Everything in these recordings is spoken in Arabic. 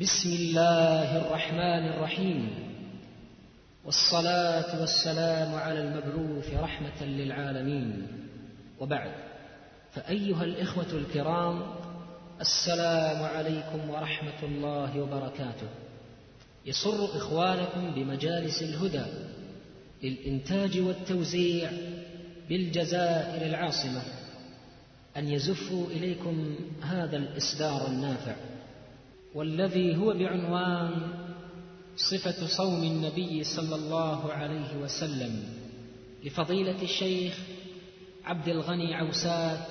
بسم الله الرحمن الرحيم. والصلاة والسلام على المبعوث رحمة للعالمين. وبعد. فأيها الإخوة الكرام السلام عليكم ورحمة الله وبركاته. يسر إخوانكم بمجالس الهدى للإنتاج والتوزيع بالجزائر العاصمة. أن يزفوا إليكم هذا الإصدار النافع. والذي هو بعنوان صفة صوم النبي صلى الله عليه وسلم لفضيلة الشيخ عبد الغني عوسات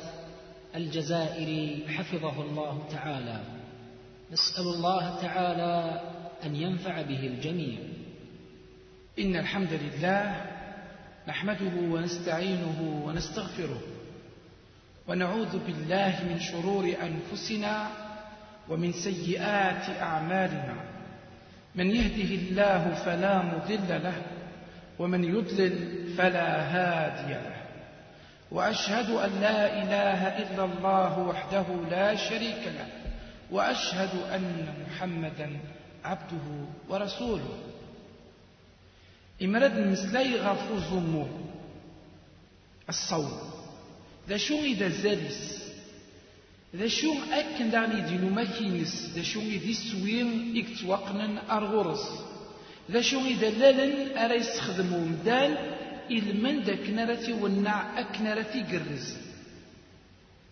الجزائري حفظه الله تعالى. نسأل الله تعالى أن ينفع به الجميع. إن الحمد لله نحمده ونستعينه ونستغفره ونعوذ بالله من شرور أنفسنا ومن سيئات أعمالنا. من يهده الله فلا مضل له ومن يضلل فلا هادي له. وأشهد أن لا إله إلا الله وحده لا شريك له وأشهد أن محمدا عبده ورسوله. إمرد المسلاي غافو زمو الصوم. ذا شو إذا ذا شو أكن دعني دينو ماكينس ذا شو إذا سوين إكتوقنن أرغورس ذا شو إذا لالن أرى يستخدمو مدان إلمن دا كنارتي والنع أكنارتي قرز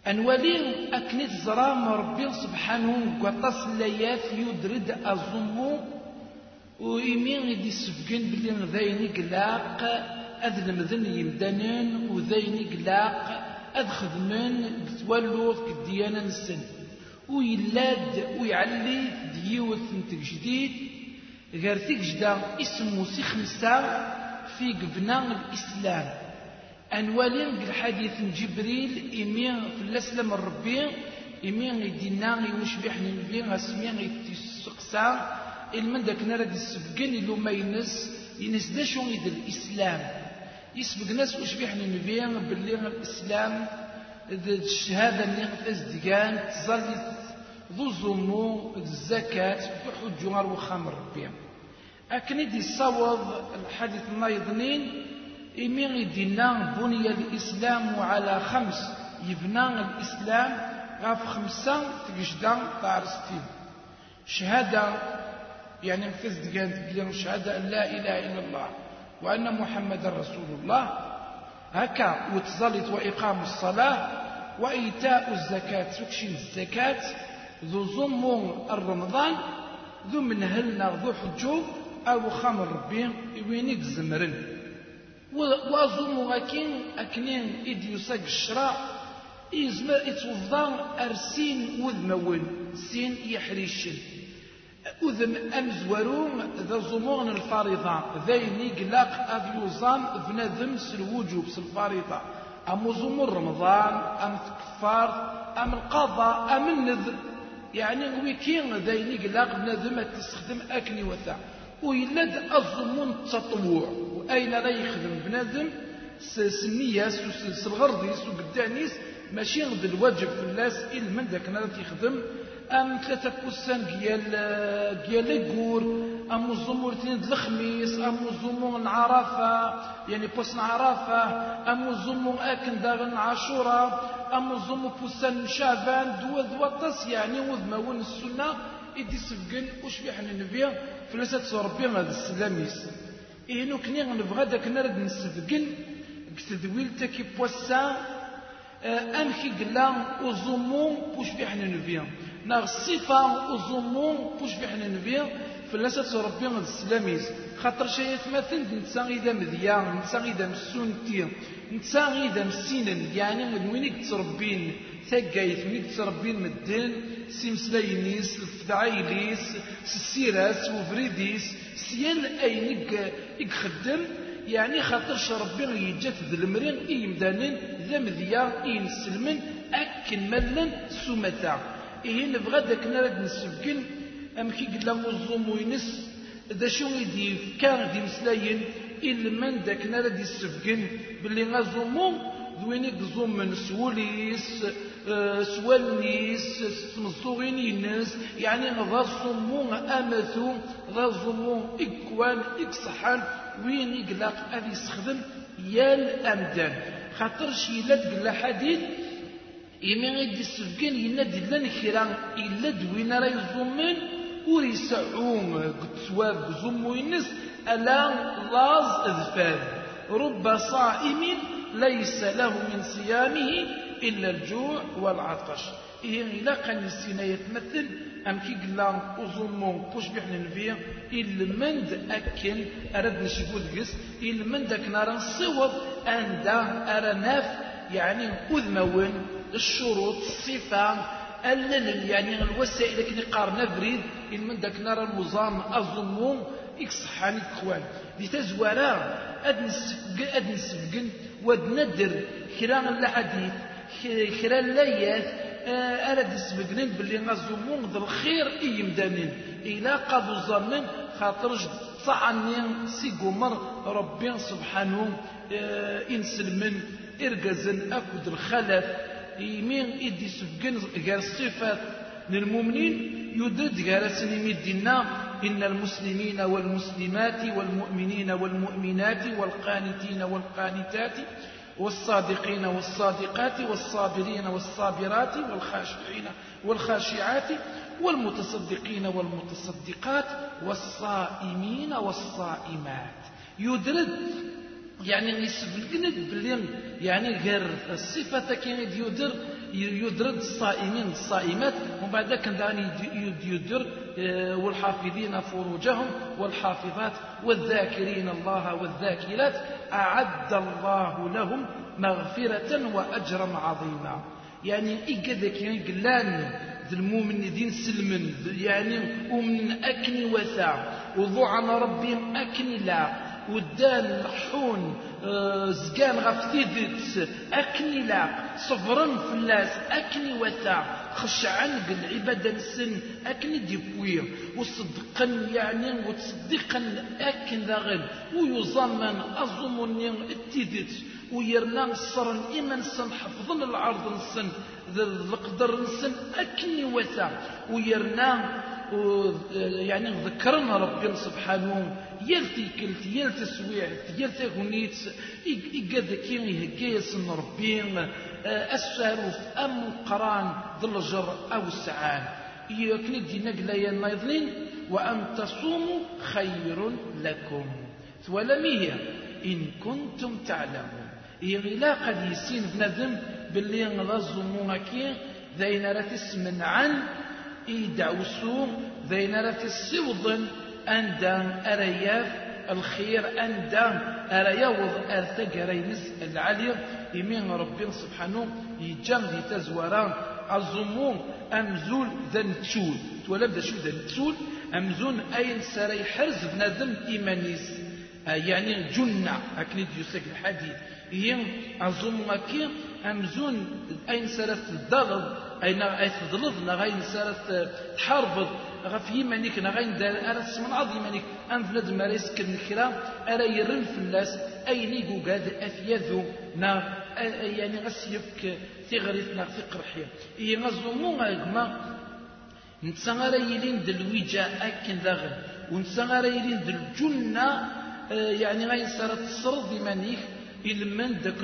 أنوالي أكنت زرام ربي سبحانه قطاس اللياف يدرد أزمو وإمين غدي سفقن بلي ذاين قلاق أذ المذن يمدنن وذاين قلاق أذ خدمن بتولوث كديانا نسن ويلاد ويعلي ديوث نتك جديد غير تيجدا اسمه سي خمسة في قبنا الإسلام. أنوالين الحديث جبريل إمين في الأسلام الربي إمين يدينا يوشبح نبي اسمين يتسقسا. إلمن داك نرى دي السبقين اللي ما ينس ينس دا شو الإسلام. يسبق ناس وش بيحنا نبيان باللي الإسلام الشهادة اللي غتاز ديان تظل ذو زمو الزكاة بحج جوار وخمر ربي أكن دي صوض الحديث النايضنين إمي يدينا بني الإسلام على خمس. يبنى الإسلام غاف خمسة تجدان طارستين شهادة يعني نفذ دقان تقول شهادة لا إله إلا الله. وأن محمد رسول الله. هكا وتزلط وإقام الصلاة وإيتاء الزكاة. سكشي الزكاة؟ ذو زم الرمضان ذو منهلنا ذو حجو أو خمر ربي. وينيك زمرن. وأظن غاكين أكنين إدي يساق الشراء. إزمر إتوفضان أرسين وذمون سين يحريشن. أذم أمزورون ذا زمون الفريضة ذيني قلاق أفيوزان بنذم سلوجوب سالفريضة أم زمور رمضان أم تكفار أم القضاء أم النذر. يعني ويكين ذيني قلاق بنذم تستخدم أكني وثا. ويلد الزمون التطوع وأين لا يخدم بنذم سنياس الغرضيس وقدانيس ماشي غد الواجب في الناس إلا من ذاك يخدم أم ثلاثة كوسان ديال ديال الكور أم الزمور اثنين الخميس أم الزمور عرفة يعني بوسن عرفة أم الزمور أكن داغن عاشوراء أم الزمور بوسن شعبان دوا دوا يعني وذماون السنة إدي سفقن وش بيحنا نبيا فلسة ربي هذا السلاميس. إنو كني نبغى داك نرد نسفقن كتدويل تكي بوسا أمكي قلا وزمو وش بيحنا نبيا ناغ الصفة وزمو وش بيحنا نبيا فلاسة ربي غد السلاميس خاطر شيء مثل نتسا غيدا مذيا نتسا غيدا مسونتي نتسا غيدا مسينن. يعني من وين تربين تاقايت وين تربين مدن سيمسلاينيس الفدعيليس سيراس وفريديس. سيان أين يخدم يعني خاطرش ربي يجات ذا المرين إي مدانين ذا مذيا إي نسلمن أكن ملن سمتا. إيه نبغى داك نرد نسبكن أم كي قلنا الظلم وينس ذا شو يدي كان دي مسلاين إلا من داك نرد يسفكن باللي غازومو ذويني قزوم من سوليس آه، سوالنيس تمزوغين ينس. يعني ذا صمو أمثو ذا صمو إكوان إكسحان وين يقلق أذي يستخدم يال أمدان. خاطر شي لا تقول حديث إمي غيد السفقين ينا دلان كرا إلا دوين راه يزومن ور يسعوم قد سواب زمو ينس ألا لاز أذفاد رب صائم ليس له من صيامه إلا الجوع والعطش إيه إلا كان السنة يتمثل أم كي قلا أظلمون كوش بيحنا نفيا إلا مند أكن أرد نشبو دقس إلا مند أكن أرى نصوب أندا أرى ناف يعني أذمون الشروط الصفة ألن يعني الوسائل كي قارنا بريد إن من داك نرى النظام أظلمون إكسحاني إخوان دي تزوارا أد نسفقن ود ندر كرا الحديث كرا اللايات آه، أرد نسفقن باللي نظمون ذا الخير إي مدانين إلا قد ظنن خاطرج طعني سي قمر ربي سبحانه آه، إنسلمن إرقزن أكد الخلف. يمين إدي سفقن غير الصفات للمؤمنين يدد غير سنمي دينا إن المسلمين والمسلمات والمؤمنين والمؤمنات والقانتين والقانتات والصادقين والصادقات والصابرين والصابرات والخاشعين والخاشعات والمتصدقين والمتصدقات والصائمين والصائمات. يدرد يعني يسبلقند بلي يعني غير الصفة كان يدر يدرد الصائمين الصائمات ومن بعد كان يدر آه، والحافظين فروجهم والحافظات والذاكرين الله والذاكرات أعد الله لهم مغفرة وأجرا عظيما. يعني إيقادك يعني قلان ذي المؤمنين سلمن يعني ومن أكن وثا وضعن ربهم أكن لا. ودان حون آه، زقان غفتيدت أكني لا صبرا فلاس أكني وثا خشعا العبادة السن أكني ديبوير وصدقا يعني وتصدقا أكن ذاغن ويظمن أظمني التيدت ويرنا الصرن إما نسن حفظن العرض نسن ذا القدر نسن أكني وثا ويرنا يعني ذكرنا ربنا سبحانه يلتي كلت يلتي سويعت يلتي غنيت إيقاد كين يهكيس ربين الساروف أم قران ذلجر أو السعان يكني دينا قلايا النايضلين وأن تصوموا خير لكم. ثولمية إن كنتم تعلمون. لا قد يسين بنذم باللي نظمونا كي ذين رتسمن عن إيدعوسو ذين رتسوضن أندم أرياف الخير أندم أرياوض أرتقرينس العلي. يمين ربي سبحانه يجان دي تزوران الزموم أمزول ذن تشول تولى بدا شو ذن تشول أمزون أين سري حرز بنادم إيمانيس. يعني جنة. أكني يوسك الحديث. ين أزوم مكي أمزون أين سرت الضغط. أين أي تضلض غاين سرت تحاربض غف يمانيك نغاين دار أرى تسمن عظ يمانيك أم فلاد ماريس كن كرا أرى يرن فلاس أي ليقو قاد أثيذو نا يعني غسيفك تغريف نا في قرحية إيه غزومو غايقما نتسا يلين دلويجا أكن داغن ونتسا يلين دلجنة يعني غاين سارة تصرد يمانيك إلمن داك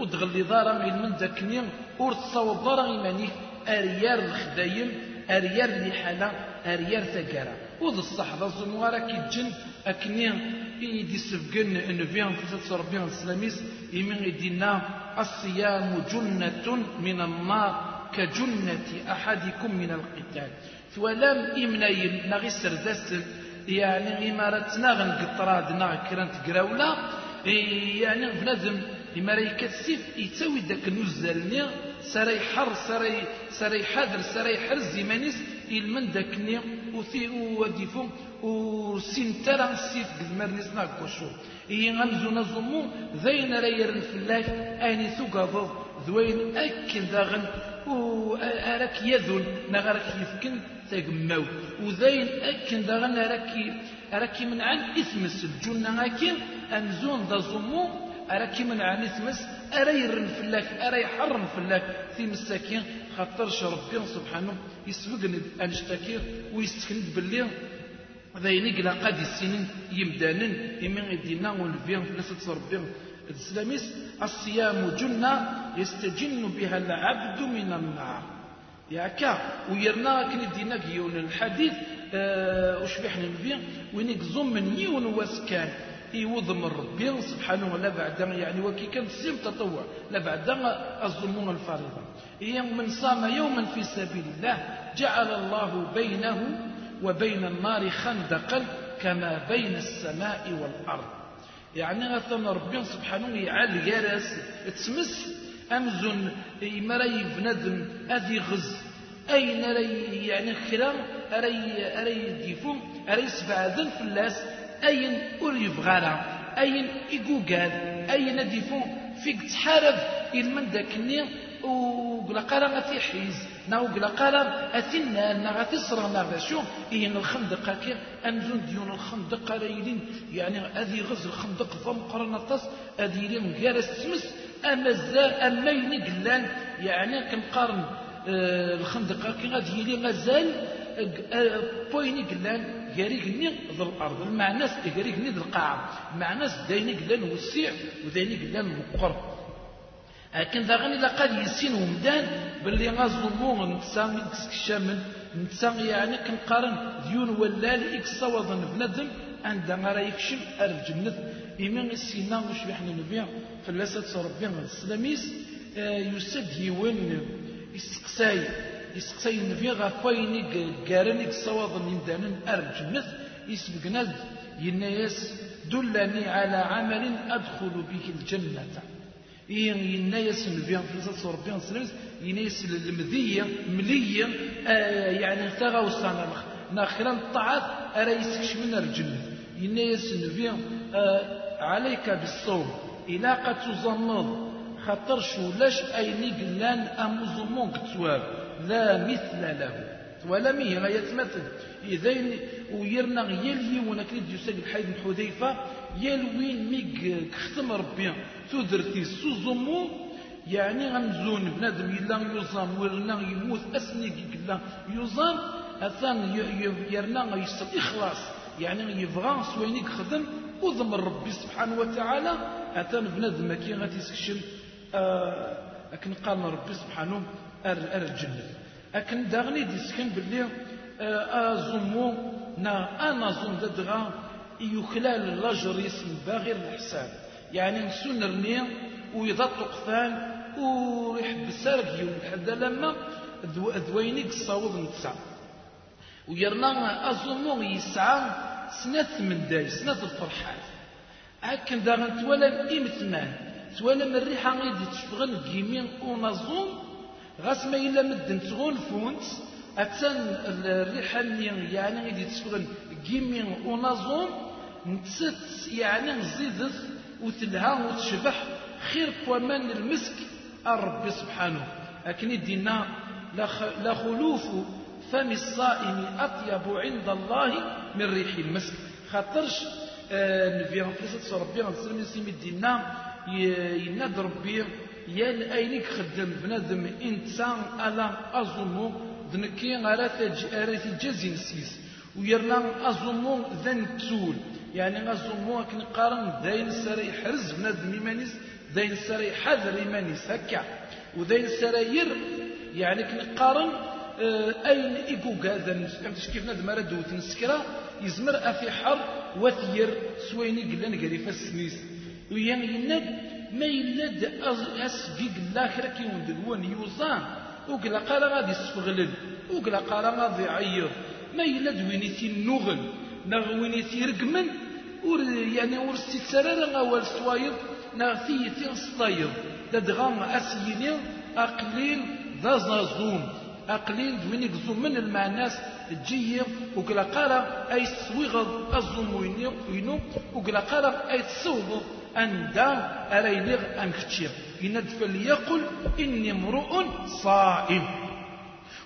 ودغلي ضارا إلمن داكني ور تصاوب ضارا إيمانيك أريار الخدايم أريار لحالة أريار ثقارة وذ الصح ذا الزموارة كي تجن أكني إيدي سفقن نبيان في ربيان السلاميس إمين إدينا الصيام جنة من النار كجنة أحدكم من القتال. ثوالام إمنايم نغي سردسل يعني إمارتنا غنقطراد نغ كرانت قراولا يعني بنادم إمارة يكتسف يتسوي داك النزلني سراي حر سراي سراي حذر سراي حر زيمانيس إلمن داكني وثي وديفو وسنترا سيف قدمرنيس ناكوشو. إيه غمزو نظمو ذين رايرن فلاك أني ثقافو ذوين أكن داغن وأراك يذن نغرك يفكن تقمو وذين أكن داغن أراك أراك من عن إثمس الجنة أكن أمزون ذا زمو أرى كيما نعني ثمس أرى يرن فلاك أرى يحرم فلاك في مساكين خاطرش ربي سبحانه يسبق أنشتكي ويستكند باللي ذاين قلا قاد السنين يمدانن إمن يدينا ونفيا فلسة ربي. الإسلاميس الصيام جنة يستجن بها العبد من النار. ياكا ويرنا كن دينا يون الحديث أه وشبح نبي وين زوم من يون واسكان يوض من ربي سبحانه ولا بعد يعني وكي كان سيم تطوع لا بعد الظلمون الفريضة من صام يوما في سبيل الله جعل الله بينه وبين النار خندقا كما بين السماء والأرض. يعني غثنا ربي سبحانه يعال يارس تسمس أمزن إمري بندم أذي غز. أين ري يعني خلا أري أري ديفو أري سبعذن في اللاس؟ أين أري بغارة؟ أين إيقوقال أين ديفو فيك تحارب من داكني؟ وقلا قرا غاتي حيز. نا وقلا قرا أثنا نا غاتي صرا إين الخندق كي أنزون ديون الخندق رايلين يعني أذي غز الخندق ضم قرنا طاس أذي لين غير السمس. أما الزال أما يني قلان. يعني كنقارن آه الخندق كي غادي يلي غزال. آه بويني قلان. غاري قلني ذا الأرض المعناس غاري قلني ذا القاعة المعناس دايني قلان وسيع ودايني قلان مقر. لكن ذا غني لقد يسين ومدان باللي غازلمو نتسا كشامن نتسا يعني كنقارن ديون ولال إكس صوضا بندم عند غرا يكشم الجنة إيمان السينا وش بحنا نبيع؟ فلاسة ربي السلاميس يسد يون يسقساي النبي غفايني قارني صوضا من دانن الجنة يسبقنا ينايس دلني على عمل أدخل به الجنة. ينا يسم البيان في لسات ربي سلمس ينا يسم المذية ملية يعني تغاو السنة ناخرا الطاعات أرى يسكش من الجنة. ينا يسم البيان آه عليك بالصوم. إلا قد تزمض خاطر شو لاش أيني قلان أمزمون كتواب لا مثل له. ولا مية ما يتمثل. إذا ويرنا يلي ونكريد الحيد بن حذيفة. يلوين ميك كختم ربي. تدرتي سوزمو يعني غمزون بنادم يلا يوزام ورنا يموت أسني قلا يوزام. أثان يرنا يصل إخلاص. يعني يبغى سوينيك خدم وضم ربي سبحانه وتعالى. أثان بنادم كي غادي يسكشم آه لكن قال ربي سبحانه. أر, الجنة لكن داغني ديسكن باللي أزمو نا أنا زوم ددغا يخلال الرجل يسم باغي الحساب. يعني نسنرني ويضط قفان ويحب السرق يوم حدا لما ذوينيك الصوض نتسع ويرنا أزمو يسعى سنة من داي سنة الفرحات هكذا داغن تولا إيمتمان تولا من الريحة غيدي تشفغن كيمين ونظوم غاس ما إلا مدن تغول فونت أتن الريحة يعني غيدي تشفغن كيمين ونظوم نتست يعني زيدت وتلها وتشبح خير كومان المسك الرب سبحانه. لكن يدينا لا خلوف فم الصائم أطيب عند الله من ريح المسك. خاطرش نبي قصة ربي نسلم نسيم الدينا يناد ربي يا أينك خدم بنادم إنسان ألا ازومو ذنكي غارات ارات جازي نسيس ويرنا ازومو ذن تول. يعني ازومو كن قارن داين سري حرز بنادم يمانيس داين سري حذر يمانيس هكا. وداين سراير يعني كن قارن أين ايكو هذا فهمتش كيف نادم راه دوت نسكرا؟ يزمر أفي حر وثير سويني قلنا نقري فالسنيس ويان يناد ما يلاد اسفيق الآخر كي وندلوان يوزان. وقلا قال غادي يسفغلل. وقلا قال غادي يعيط ما يلاد وينيتي النغل نغ وينيتي رقمن ور يعني ور ستسرر غوال سوايض نغ ثيتي سطايض ددغام اسيني أقليل ذا زازوم أقليل وين يقزم من المعناس تجي وقلا قارا أي سويغض أزوم وينو. وقلا قارا أي تسوض أندا أريلغ أنكتشير يند فليقل إني امرؤ صائم.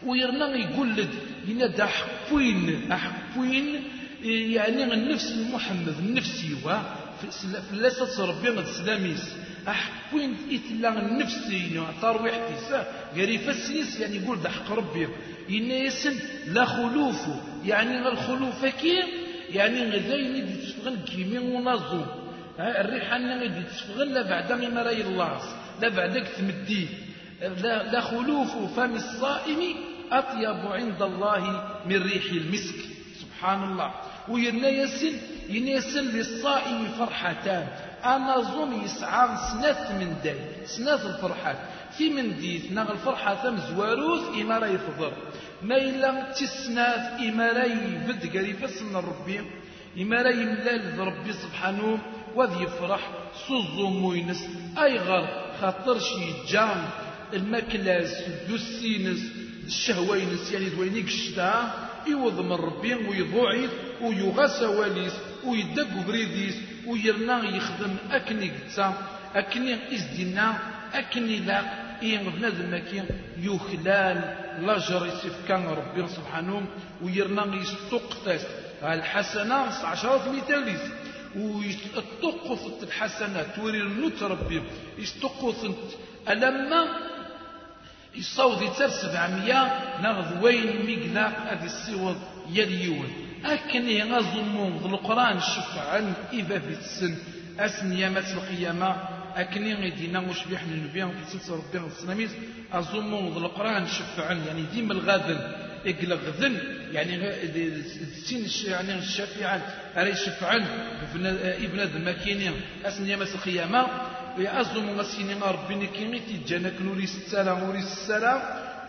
ويرنا يقول لد يند أحفوين أحفوين يعني النفس محمد النفس يوا. فلاس ربي غد سلاميس أحكوين إتلا النفس ترويح تيسا غريفة السنيس يعني يقول ده حق ربي. إن يسن لا خلوف يعني الخلوف كي؟ يعني غزاين يدي تسفغن كيمي ونظم الريحان يدي تسفغن لا بعد ما راي الله لا بعدك تمدي لا, خلوف فم الصائم أطيب عند الله من ريح المسك. سبحان الله ويرنا يسن ينسن للصائم فرحتان. أنا ظن يسعى سنة من داي سنة الفرحات في من ديت نغ الفرحة ثم زواروث إما لا يفضل. ما إلا تسنات إما لا يبد قريبا سن ربي إما لا يملال ربي سبحانه. وذي يفرح سوزو موينس أي غر خاطر شي جام المكلاس دوسينس الشهوينس يعني دوينيك الشتاء يوض من ربي ويضعف ويغسى واليس ويدق بريديس ويرنا يخدم أكني قتا أكني إزدنا أكني لا إيه بنادم كي يخلال لاجر يسف كان ربي سبحانه ويرنا يستقتس الحسنة عشرة مثاليس ويستقف الحسنات توري النوت ربي. يستقف ألما يصوض يتر سبعمية نغض وين ميقلاق هذه السيوض يليون أكني غزمون ذو القرآن شفعا إذا في السن. أسن يامات القيامة. أكني غيدينا مش بيحن النبي في سلسلة ربي السلاميز أزمون القرآن شفعا يعني ديما الغادن إقل غذن يعني السين يعني الشافعا أري شفعا ابن ذا ماكيني أسن يامات القيامة يأزم مسيني ربي نكيمي تيجانا كنوري السلام وري السلام.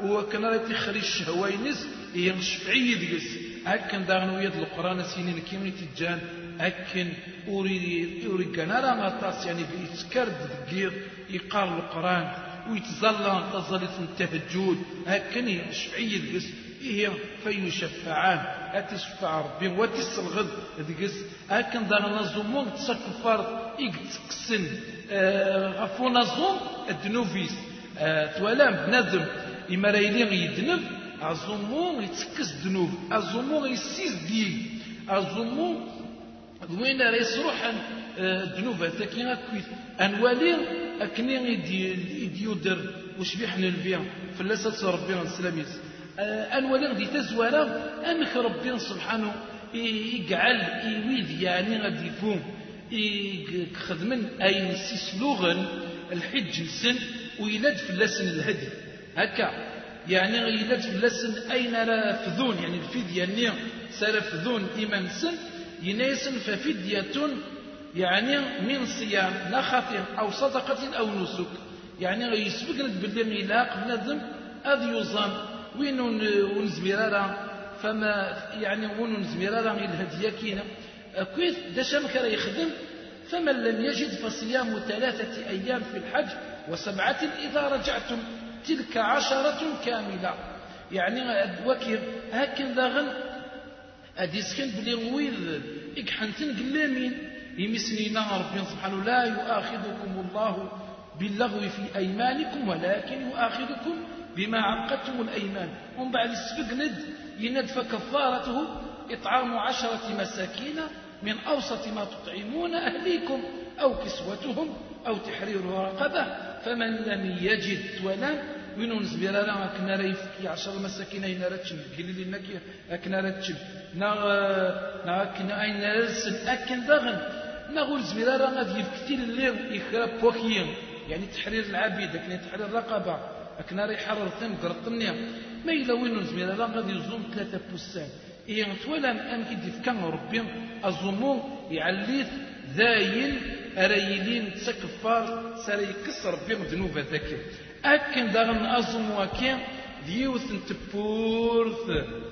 وكان راه تخرج الشهوينس هي الشفعية ديس أكن داغنو يد القرآن سينين كيمي تيجان. أكن أوري أوري كان راه غطاس يعني بيتكرد دقيق يقال القرآن ويتزلى تظل التهجد أكن هي الشفعية ديس هي فيشفعان. أتشفع ربي وتسلغد دقس أكن داغنا زمون تسكفر إكتكسن غفونا زوم الدنوفيس. توالام بنادم. إما رايلين يدنب. أزومو يتكس دنوب أزومو يسيز دي أزومو وين راه يصروح الدنوب تاكين أكويت. أنوالي أكني يديودر وش بيحن الفيا فلاسة ربنا السلاميس. أنوالي غدي تزوارا أنك ربنا سبحانه يجعل يويد يعني غادي يفهم يخدمن أي سيسلوغن الحج السن ويلاد فلاسن الهدي. هكا. يعني يلاد فلاسن أين لا فذون يعني الفدية نير سرفذون إيمان سن ينايسن ففدية يعني من صيام نخط أو صدقة أو نسك. يعني يسبق باللي ميلاق بنادم أذ يظن وين ونزميرارا فما يعني ونزميرارا الهدية كينا كويس دشام كان يخدم فمن لم يجد فصيام ثلاثة أيام في الحج وسبعة إذا رجعتم تلك عشرة كاملة. يعني وكير هكذا غن أديسكن بلي ويل إكحنتن قلامين. يمسنينا ربي سبحانه لا يؤاخذكم الله باللغو في أيمانكم ولكن يؤاخذكم بما عقدتم الأيمان. ومن بعد السفق ند يند فكفارته إطعام عشرة مساكين من أوسط ما تطعمون أهليكم أو كسوتهم أو تحرير رقبة. فمن لم يجد ولم وين نزبير لا أكنا ريفكي عشر مساكين أين رتشن قليل لك أكنا رتشن نا نا أكنا أين رسل أكن دغن نقول زبير لا غادي يفكتي اللي يخرب بوكيين يعني تحرير العبيد أكنا تحرير الرقبة. أكنا ريح حرر ثم قرطني ما إلا وين زبير لا غادي يزوم ثلاثة بوسان إيه تولا أم كي كان ربي الزمو يعليث ذاين أريلين تسكفار ساري بهم ذنوب ذاك أكن داغن أزمو أكين ديوث تبورث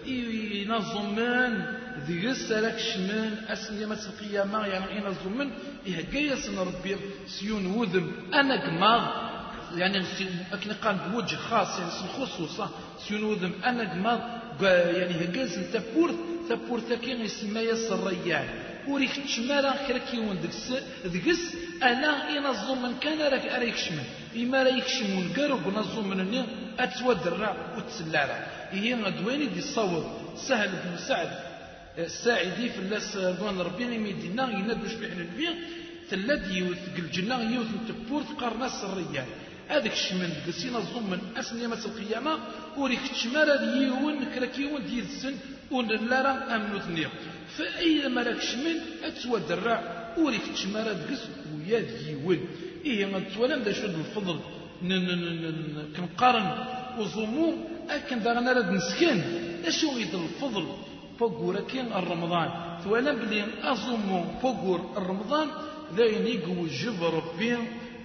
ينظمان ذي سلك شمان أسن يمس القيامة يعني ينظمان إيه سن ربي سيون وذم أنا قماض يعني أكن بوجه خاص يعني خصوصا سيون وذم أنا قماض يعني هكاز تبورث تبورث كي يسمى الريان وريك تشمالا كراكيون دكس دكس أنا ينظم من كان راك أريك شمن. إما رايك شمون قرب نظم من النير اتودرع وتسلارا. هي غدويني دي الصوت سهل بن سعد الساعدي في الناس رضوان ربي ميدينا ينادوش بحنا البيع تلا ديوث الجنة يوث تبور قرنا الريان هذاك الشمن قسينا الظلم أسن يوم القيامة وريك تشمال ديون كراكيون ديال السن لا راه أمنو ثنيا فأي مراك الشمن أتودرع وريك تشمال قس ويا ديون إيه ما تولم دا شد الفضل. كنقارن وظمو أكن داغنا راد نسكن أشو يد الفضل؟ فوقور كين الرمضان. ثوالا بلي أظمو فوقور الرمضان ذاين يقوجب ربي.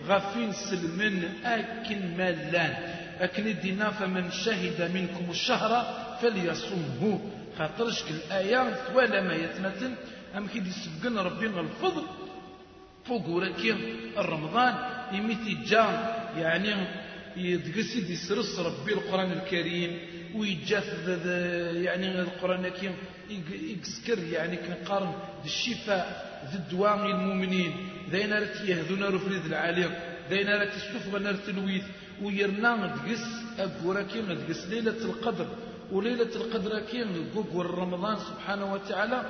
غفين سلمن أكن مالان. أكن الدينا فمن شهد منكم الشهر فليصمه خاطرش الآية ثوالا ما يتمثل أم كي يسبقن ربي الفضل. فوق ولكن الرمضان. يميتي جا يعني يدقسي دي سرس ربي القرآن الكريم. ويجاث يعني القرآن الكريم. يكسكر يعني كنقارن. الشفاء ذي الدواء المؤمنين. ذينا رت يهذونا رفريد العالم ذينا رت السفغ نار تلويث ويرنا دقس أقورا كيم دقس ليلة القدر. وليلة القدر كيم قوق رمضان سبحانه وتعالى.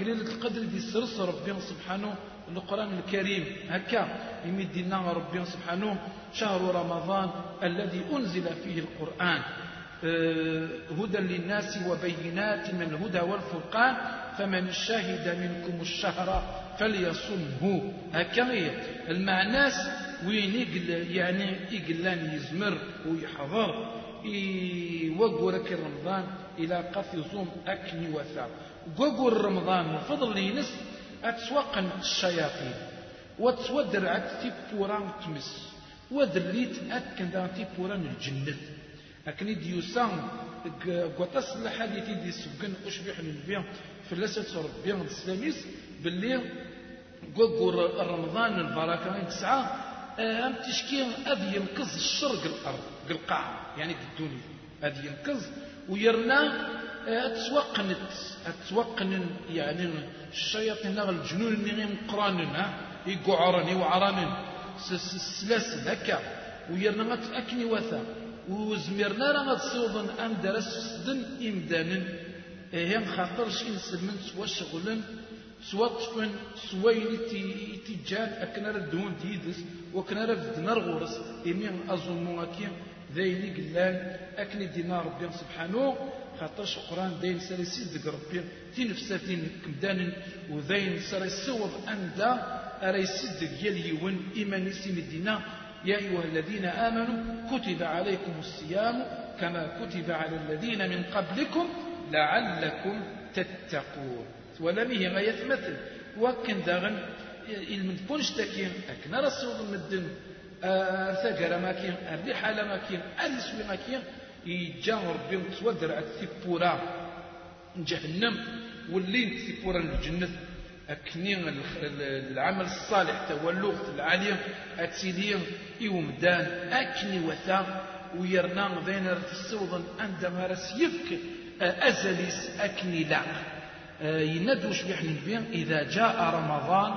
ليلة القدر دي سرس ربي سبحانه القرآن الكريم. هكا يمدنا ربي سبحانه شهر رمضان الذي أنزل فيه القرآن. آه، هدى للناس وبينات من الهدى والفرقان. فمن شهد منكم الشهر فليصمه. هكذا المعنى وين يقل يعني يقلان يزمر ويحضر. وقورك رمضان إلى قف يصوم أكني وثا وقور رمضان من فضل ينس أتسوقن الشياطين. وتودر عد تيبوران تمس. ودليت أتكن دان تيبوران الجنة. أكني ديوسان قطس الحديث دي سبقن أشبح للبيع في اللسة ربيع السلاميس باللي قوقور رمضان البركة تسعة أم تشكي أذ ينقذ الشرق الأرض القاع يعني الدنيا. أذ ينقذ ويرنا أتوقن أتوقن يعني الشياطين الجنون اللي مقراننا يقعرني وعرانن السلاسل هكا ويرنا أكني وثا. وزميرنا راه تصوضن أم درس سدن إمدانا. هي خاطر شي نسلمن سوا شغلا سوا تيجان أكنا ردون تيدس وكنا ردنا رغورس إمي أظن أكيم ذيني قلان أكني دينا ربي سبحانه. خاطرش القرآن داين ساري سيدك ربي تي نفساتين كمدان وذين سوض أندا أري سيدك يليون إيماني سين الدينا. يا أيها الذين آمنوا كتب عليكم الصيام كما كتب على الذين من قبلكم لعلكم تتقون. ولمه ما يتمثل. وكن داغن المدبونش تكين أكنا رسول المدن ارثقر ما كين الريحة ما كين الاسوي ما كين يجا ربي متودر الثبورة جهنم واللي ثبورة الجنة أكني العمل الصالح تولغت العالم أتسيلي يومدان. أكني وثا ويرنا ذين السوضن عندما رس يفك أزليس أكني لا يندو شبيح البين إذا جاء رمضان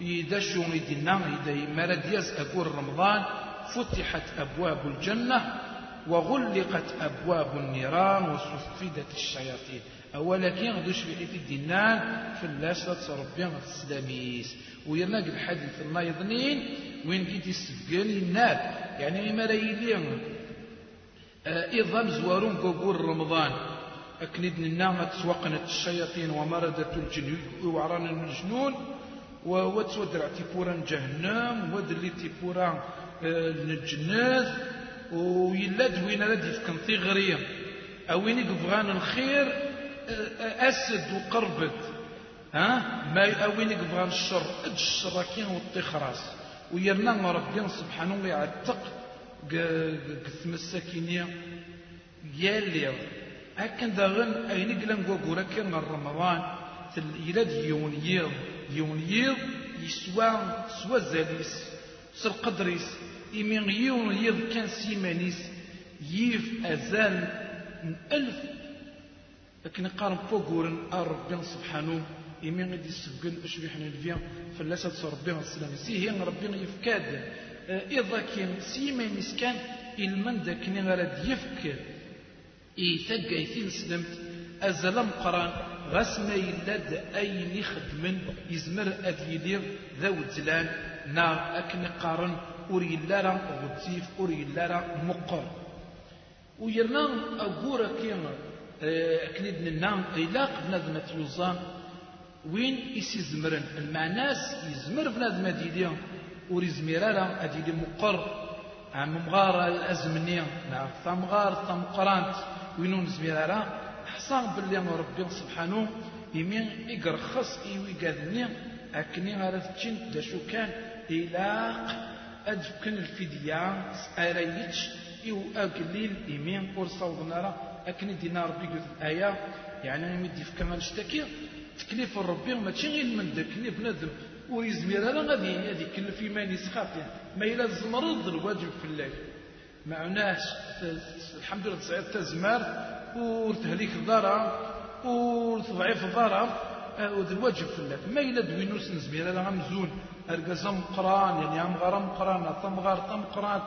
إذا شو يدنا إذا مرد يز أقول رمضان فتحت أبواب الجنة وغلقت أبواب النيران وصفدت الشياطين. أولا كي غدوش في حيث الدينان في اللاسة ربي السلاميس. ويرناق الحديث الله يظنين وين كي تسفقل النار يعني ما رايلين إظام زوارون قبور رمضان. أكند النعمة سوقنت الشياطين ومردة الجن وعران الجنون وتودر تيبورا جهنم ودلي تيبورا الجنات ويلاد وين راد يفكن ثغريا أوين يبغان الخير أسد وقربت. ها؟ ما أوين يبغان الشر. أج الشر كين والطخراس. ويرنا ربي سبحانه يعتق قثم السكينية يالي أكن داغن أين قلن قوقورا كان رمضان. يلاد يون يض يون يض يسوى سوى زاليس سر قدريس. إمين يون يض كان سيمانيس. يف أزال من ألف. لكن قارن فوقورن ربي سبحانه. إمين غادي يسبقن باش بيحنا الفيا فلاسة ربي السلام. سي هي ربي يفكاد إذا كان سيمانيس كان إلمن داكني غاد يفك إيثاق إيثين سلمت أزال مقران غاس ما يلاد أين يخدمن يزمر أذ ذا وزلان نا أكن قارن ور يلا راه غتيف ور يلا مقر. ويرنا أقورا كيما أكنيد لنا إلا بنادم يوزان وين يسيزمرن المعناس يزمر بنادم ديلي ور يزمر راه أديلي مقر. عم مغار الأزمنية نعم ثمغار ثمقرانت وينو نزمير راه حصان باللي ربي سبحانه يمين يقرخص إيوي قادني أكني غارث تشين داشو كان إلاق أدفكن الفدية أريتش إيو أقليل إيمين ور صوضنا راه أكن دينا ربي قلت الآية يعني مدي فكان نشتكي تكليف ربي ماشي غير من ذاك بنادم ويزمير هذا غادي غادي يكلف إيمان يسخاط يعني ما إلا زمرض الواجب في الليل. ما عناش الحمد لله تصعيد تزمار وتهليك الضرر وتضعيف الضرر وذ الواجب في الليل ما إلا دوينوس نزمير هذا غمزون. أرقزم قران يعني عم غرام قران ثم غار ثم قران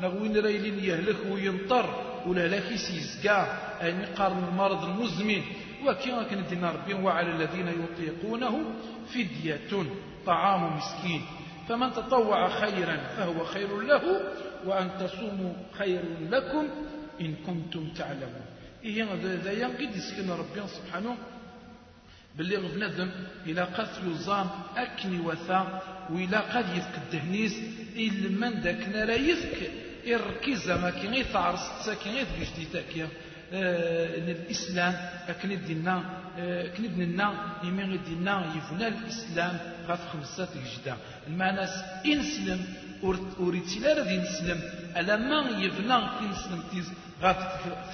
نغوين رايلين يهلك وينطر ولا لك سيزكا أن قارن المرض المزمن. وكما كان ربي وعلى الذين يطيقونه فدية طعام مسكين. فمن تطوع خيرا فهو خير له وأن تصوموا خير لكم إن كنتم تعلمون. إيه هذا ينقد يسكن ربي سبحانه باللي بنادم إلى قد يزام أكني وثا وإلى قد يفك الدهنيس إلا من ذاك نرى يفك إركز ما كي غير تعرس كي غير تجدي آه الإسلام أكن دينا آه كن دينا يمين دينا يفنى الإسلام. غاف خمسة جدا المعنى إنسلم أريد لا راه نسلم ألا ما يفنى إنسلم تيز غاف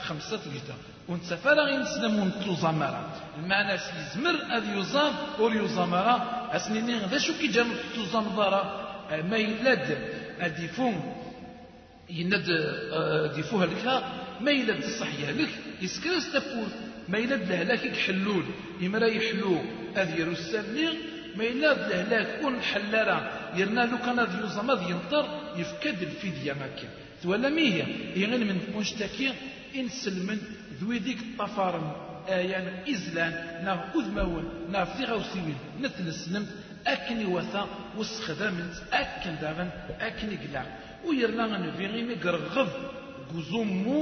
خمسة جدا ونتسافر ينسلم ونتوزامرا المعنى يزمر أذ يزام أور يزامرا أسنيني ذا شو كي جام توزام ضارا ما يلاد أديفون يند ديفوها لك. ما يلاد الصحية لك. يسكرس تفور ما يلاد لهلاك يحلول. يمرا يحلو. أذ يرسلني ما يلاد لهلاك كون حلارا يرنا لو كان أذ يزام أذ ينطر يفكد الفدية ماكي ولا مية. يغني من مشتكي؟ إن سلمن ذوي ديك الطفارم يعني إزلان نا أذمون نا في غوسيوين مثل السلم أكني وثا وسخدامنت أكن داغن أكني قلع ويرنا غنفي غيمي قرغض. قزومو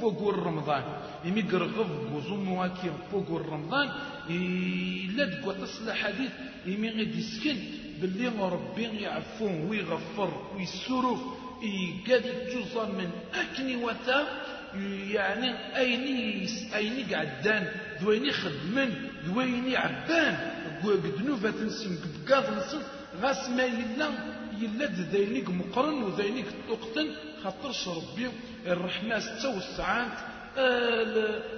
فوق رمضان. يمي قرغض قزومو أكي فوق رمضان إلا دقوا تصل حديث يمي غيد يسكن باللي ربي يعفون ويغفر ويسرف يقاد جزء من أكني وثا يعني أيني أيني قعدان دويني خدمن دويني عبان. قدنوفة تنسم قبقاض نسم غاس ما يلا يلا ذينيك مقرن وذينيك تقتن خاطر ربي الرحمة توسعات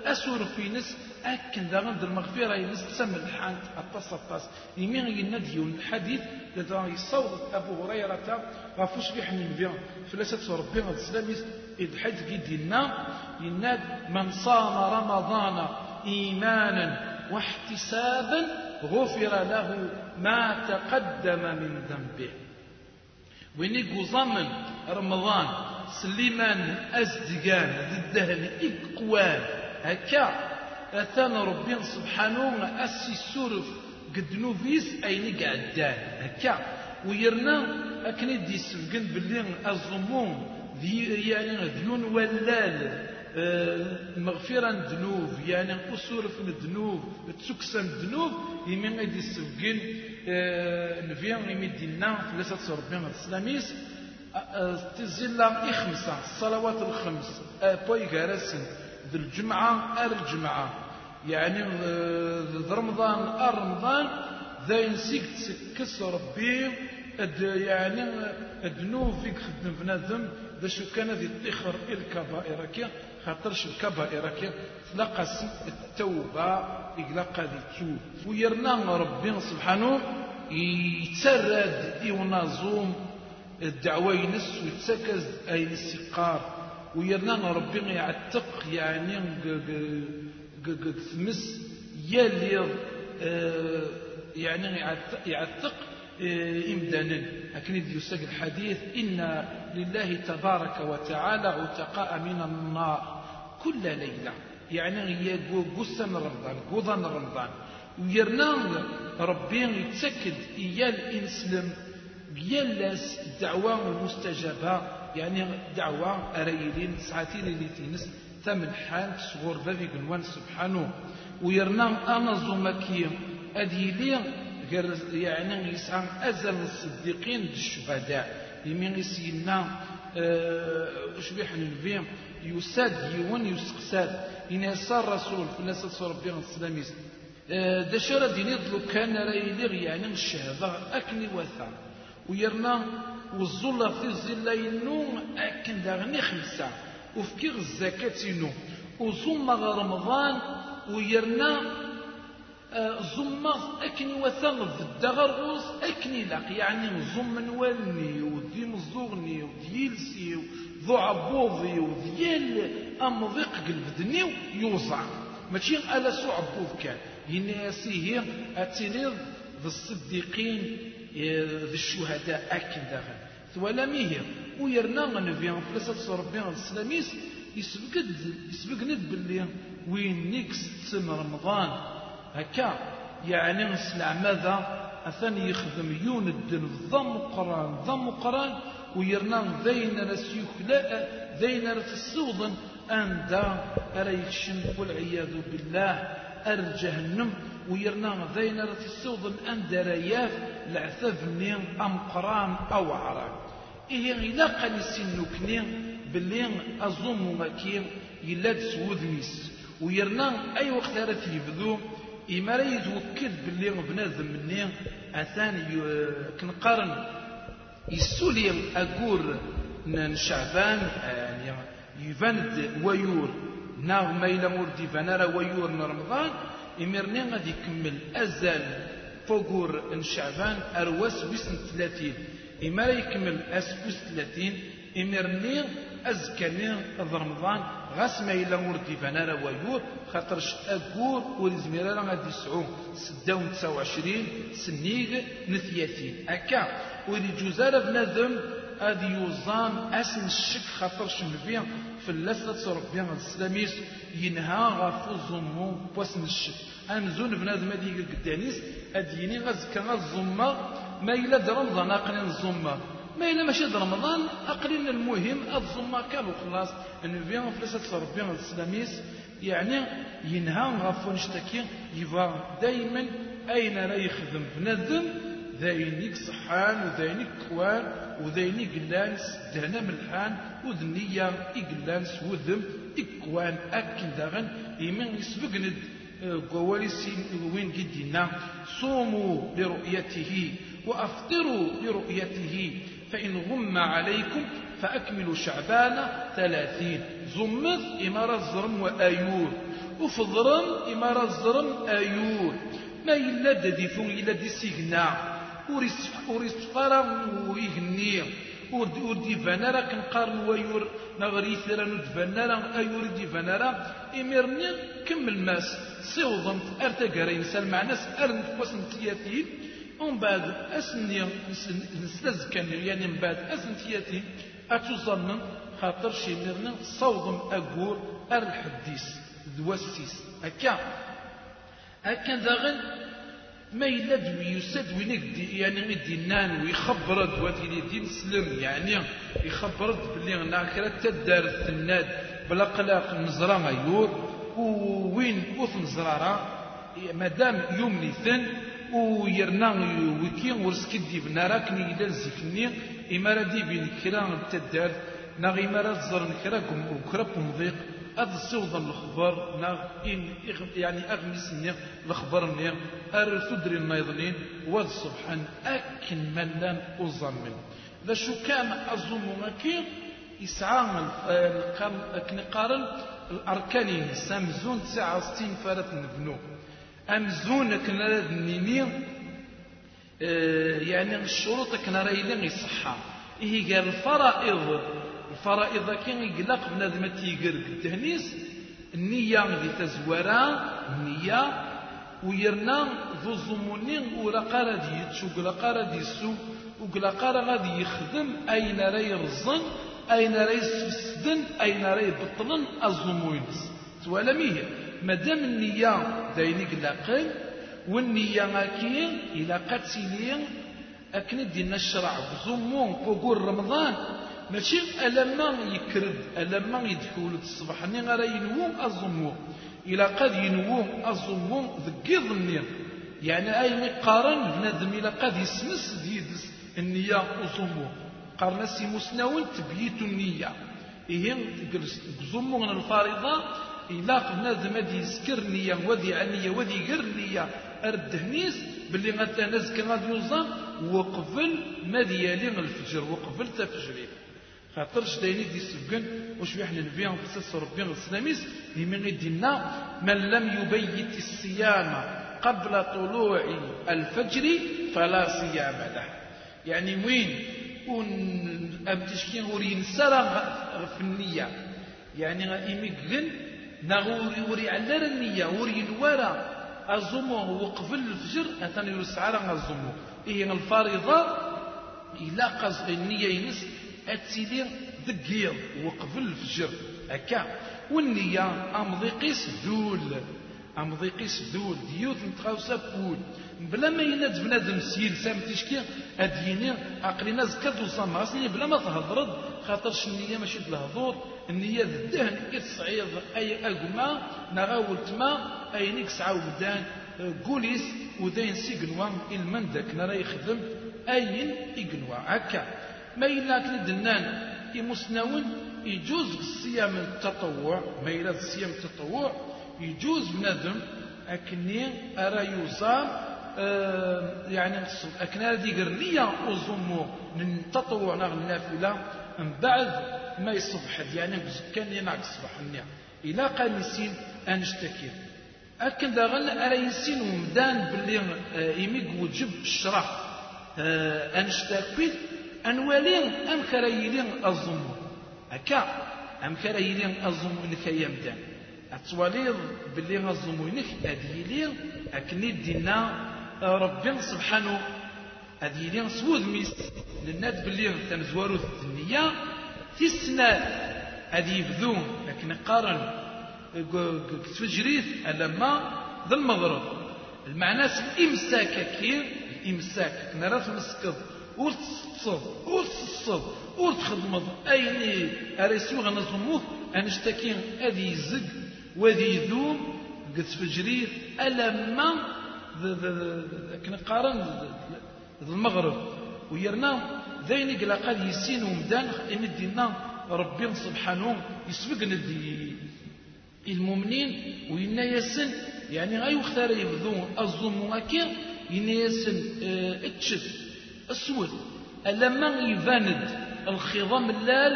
أسور في نس أكن ذا غند المغفرة ينس تسمى الحان أطاس أطاس. يمين ينديون الحديث لذا يصور أبو هريرة غافوش بيحمل بيان فلاسة ربي غد سلاميس إذ حيث دينا يناد من صام رمضان إيمانا واحتسابا غفر له ما تقدم من ذنبه. وين يقول رمضان سليمان أزدقان الدهن إقوال هكا أثان ربي سبحانه أسي السرف قد نوفيس أين قعدان هكا ويرنا أكني دي سفقن باللي الظمون ذي يعني ذيون ولال آه، مغفرة الذنوب يعني قصور في الذنوب تسكسن الذنوب يمين غادي يسفقن آه، نفيان يمين دينا ثلاثة ربيان الإسلاميس. آه، تزيلا إخمسة الصلوات الخمس بوي غارسن ذي الجمعة أر الجمعة. يعني ذي رمضان أر رمضان. ذا ينسيك تسكس ربي. يعني الذنوب فيك خدم بنادم. باش كان ذي التخر الكبائر كي خاطرش الكبائر كي تلقى التوبة يقلقى ذي توب ويرنا ربي سبحانه. يتسرد يونازوم. الدعوة ينس ويتسكز أي السقار ويرنا ربي يعتق يعني تمس يلي آه، يعني يعتق آه، إمدانا. لكن يساق الحديث إن لله تبارك وتعالى عتقاء من النار كل ليلة. يعني هي قوسان رمضان قوضان رمضان. ويرنا ربي يتسكد إيال إنسلم يلاس الدعوة المستجابة يعني دعوة أريلين ساعتين اللي تنس ثمن حال صغور بابي قنوان سبحانه. ويرنا أنا زومكي أديلي غير يعني يسعى أزل الصديقين الشهداء. يمين يسينا أه شبيح النبي يساد يون يسقساد. إن صار رسول في الناس ربي السلاميس. أه دشرة ديني ضلو كان رايلي يعني الشهادة أكني وثا. ويرنا والظلة في الظلة ينوم أكن داغني خمسة وفكي الزكاة ينوم وزوم رمضان ويرنا زمغ أكني وثغ الدغرغوس أكني لاق يعني زم نوالني ودي مزوغني وديلسي ذو عبوضي وديال أمضيق قلب دنيو يوزع. ماشي ألا سو عبوض كان. يناسي هي أتينيض ذي الصديقين ذي الشهداء أكن داخل. ثوالا ميه ويرنا غنبيان فلسة ربي السلاميس. يسبق يسبق ند باللي وين نيكس تسم رمضان. هكا. يعني نسلع ماذا؟ أثني يخدم يون الدن ضم قرآن ضم قرآن. ويرنا ذين رسيخلاء ذين رتسوضن. أندا أريكشن والعياذ بالله. أر جهنم ويرنا ذين رتسوضن أندا رياف العثف أم قران أو عران إيه إلا قال باللي أظن مكين يلاد سودميس ويرنا أي وقت راه يبدو إما راه يتوكد باللي بنادم مني أثان كنقارن. يسولي أقول نشعبان يعني يفند ويور. ناغ ما إلا مور ديفانا ويور رمضان إمرني غادي يكمل أزال فوقور نشعبان أرواس وسن ثلاثين. إما يكمل أسفوس ثلاثين إمرني أزكني رمضان غاس ما إلا مردي فانا ويور خاطرش أقول ولزمير راه غادي يسعو. ستة وتسعة وعشرين سنيق نثياتين أكا ولي جوزارة بنادم هذه يوزان أسن الشك خاطرش نبي في اللثة ربي السلاميس ينهى غافو زمو بوسن الشك. أمزون بنادم هذه قدانيس أديني غزكا غزمة ما إلا رمضان أقنين الزمة. ما إلا ماشي رمضان أقلين المهم الزما كان وخلاص النبي فلسة ربي الإسلاميس يعني ينهى غفو نشتكي يبغى دايما أين لا يخدم بنادم؟ ذاينيك صحان وذاينيك كوان وذاينيك قلان سدهنا ملحان وذنية إقلان سوذم إكوان أكن داغن إيمان يسبق ند قوالي وين قدنا صوموا لرؤيته وأفطروا لرؤيته فإن غم عليكم فأكملوا شعبان ثلاثين. زمث إمارة الزرم وآيور وفضرم إمارة الزرم آيور. ما إلا دديفون إلا دي سيغنا. وريس فارم ويغني وردي فنارا كنقارن ويور نغري ثرا ندفنارا أيور دي فنارا إميرني كمل ماس سيوضمت أرتقرين سال مع ناس أرنت فوسن تياتين ومن بعد أسني نسلز كان يعني من بعد أسن تياتي أتوصلنا خاطر شي ميرنا صوضم أقول الحديث ذوسيس هكا هكا داغن ما إلا دوي يسد وين يعني دينان ويخبر دواتي لي دين سلم يعني يخبر بلي ناكرة تدار الثناد بلا قلاق نزرا غيور وين وث نزرارا مادام يوم ثن ويرنا ويكي ورسكدي بنارا كني إلا الزفني إمارة دي بين كرا تدار ناغ إمارة زر كرا وكرا مضيق هذا السوض الخبر يعني أغمس نيغ الخبر نيغ أر ثدري النيضلين واد سبحان أكن ملان أزمن. ذا شو كان أظن مكين يسعى كنقارن الأركان سامزون تسعة وستين فرات نبنو. أمزون كنا نيني آه يعني الشروط كنا رايلين يصحى إيه قال الفرائض الفرائض كان يقلق بنادم تيقر التهنيس النية دي تزورا النية ويرنا ذو الزموني ولا قارا دي يتشو ولا قارا دي يسو ولا غادي يخدم أين راه يرزن أين راه يسفسدن أين راه يبطلن الزموينس توالميه مادام النية دايني قلاقل والنية أكي إلى قتلين أكن دينا الشرع بزمون فوقور رمضان ماشي ألما يكرد ألما يدخل الصبح ني غير ينوو أزمو إلى قد ينوو أزمو ذكيض النية يعني أي مقارن بنادم إلى قد يسمس ديدس. النية أزمو قرنا سي مسنون تبييت النية. إيه زمو من الفارضة. إلا بنادم هذه يسكر النية وذي عنية وذي غير النية أردهنيس باللي غدا نزكى غادي يوزا وقبل ما ديالي الفجر وقبل تفجري. خاطرش دايني دي سبقن وش بيحنا النبي قصص ربي السلاميس لمن دينا من لم يبيت الصيام قبل طلوع الفجر فلا صيام له. يعني وين؟ ون ام تشكين ورين سرا في النية. يعني إيميكغن نغوري وري على النية. وري الورا أزمو وقبل الفجر أتاني يرسع على أزمو. إيه الفريضة إلا قص النية ينس. أتسيدي ذكير وقبل الفجر. هكا. والنية أمضيقيس دول. أمضيقيس دول ديوت نتغاوسا بول. بلا ما يناد بنادم سيل سام تشكي أديني عقلي ناس كدو صماسني بلا ما تهضرد. خاطرش النية؟ ماشي بالهضور النية الدهن إتصعيض أي أقما نغاول تما أي نيك سعى ودان قوليس ودين سيقنوا إلمن داك نرى يخدم. أين إقنوا هكا. ما إلا كل دنان يمسناون يجوز الصيام التطوع ما إلا الصيام التطوع يجوز بنادم أكني أرى يوصام آه يعني أكنا دي قرنية من التطوع نغ النافلة من بعد ما يصبح يعني كان ينعك الصبح النية. إلا قال نسين أنشتكي أكن داغن أرى يسين ومدان باللي آه يميق وجب الشرح آه أنشتكي أنوالين أم كرايلين الظلم أكا أم كرايلين الظلم إنك يمدان. أتواليض باللي الظلم إنك أديلين أكني دينا ربي سبحانه. أديلين سود ميس. للناد باللي تنزوارو الدنيا. في السنة أدي يبذون لكن قارن. تفجريث ألما ذا المغرب المعنى الإمساك كي الإمساك نرى مسكض. ور تصصب ور تصصب ور تخدمض أيني أريسيو غنظموه أنشتكي أذي يزق وذي يذوم قد فجرير ألما كنا قارن المغرب. ويرنا ذيني قلا قال يسين ومدان إمدينا ربي سبحانه يسبقنا المؤمنين. وينا يسن يعني غير يختار يبذو الظلم أكير ينا يسن اتشد أسود. لما يفاند الخضام اللال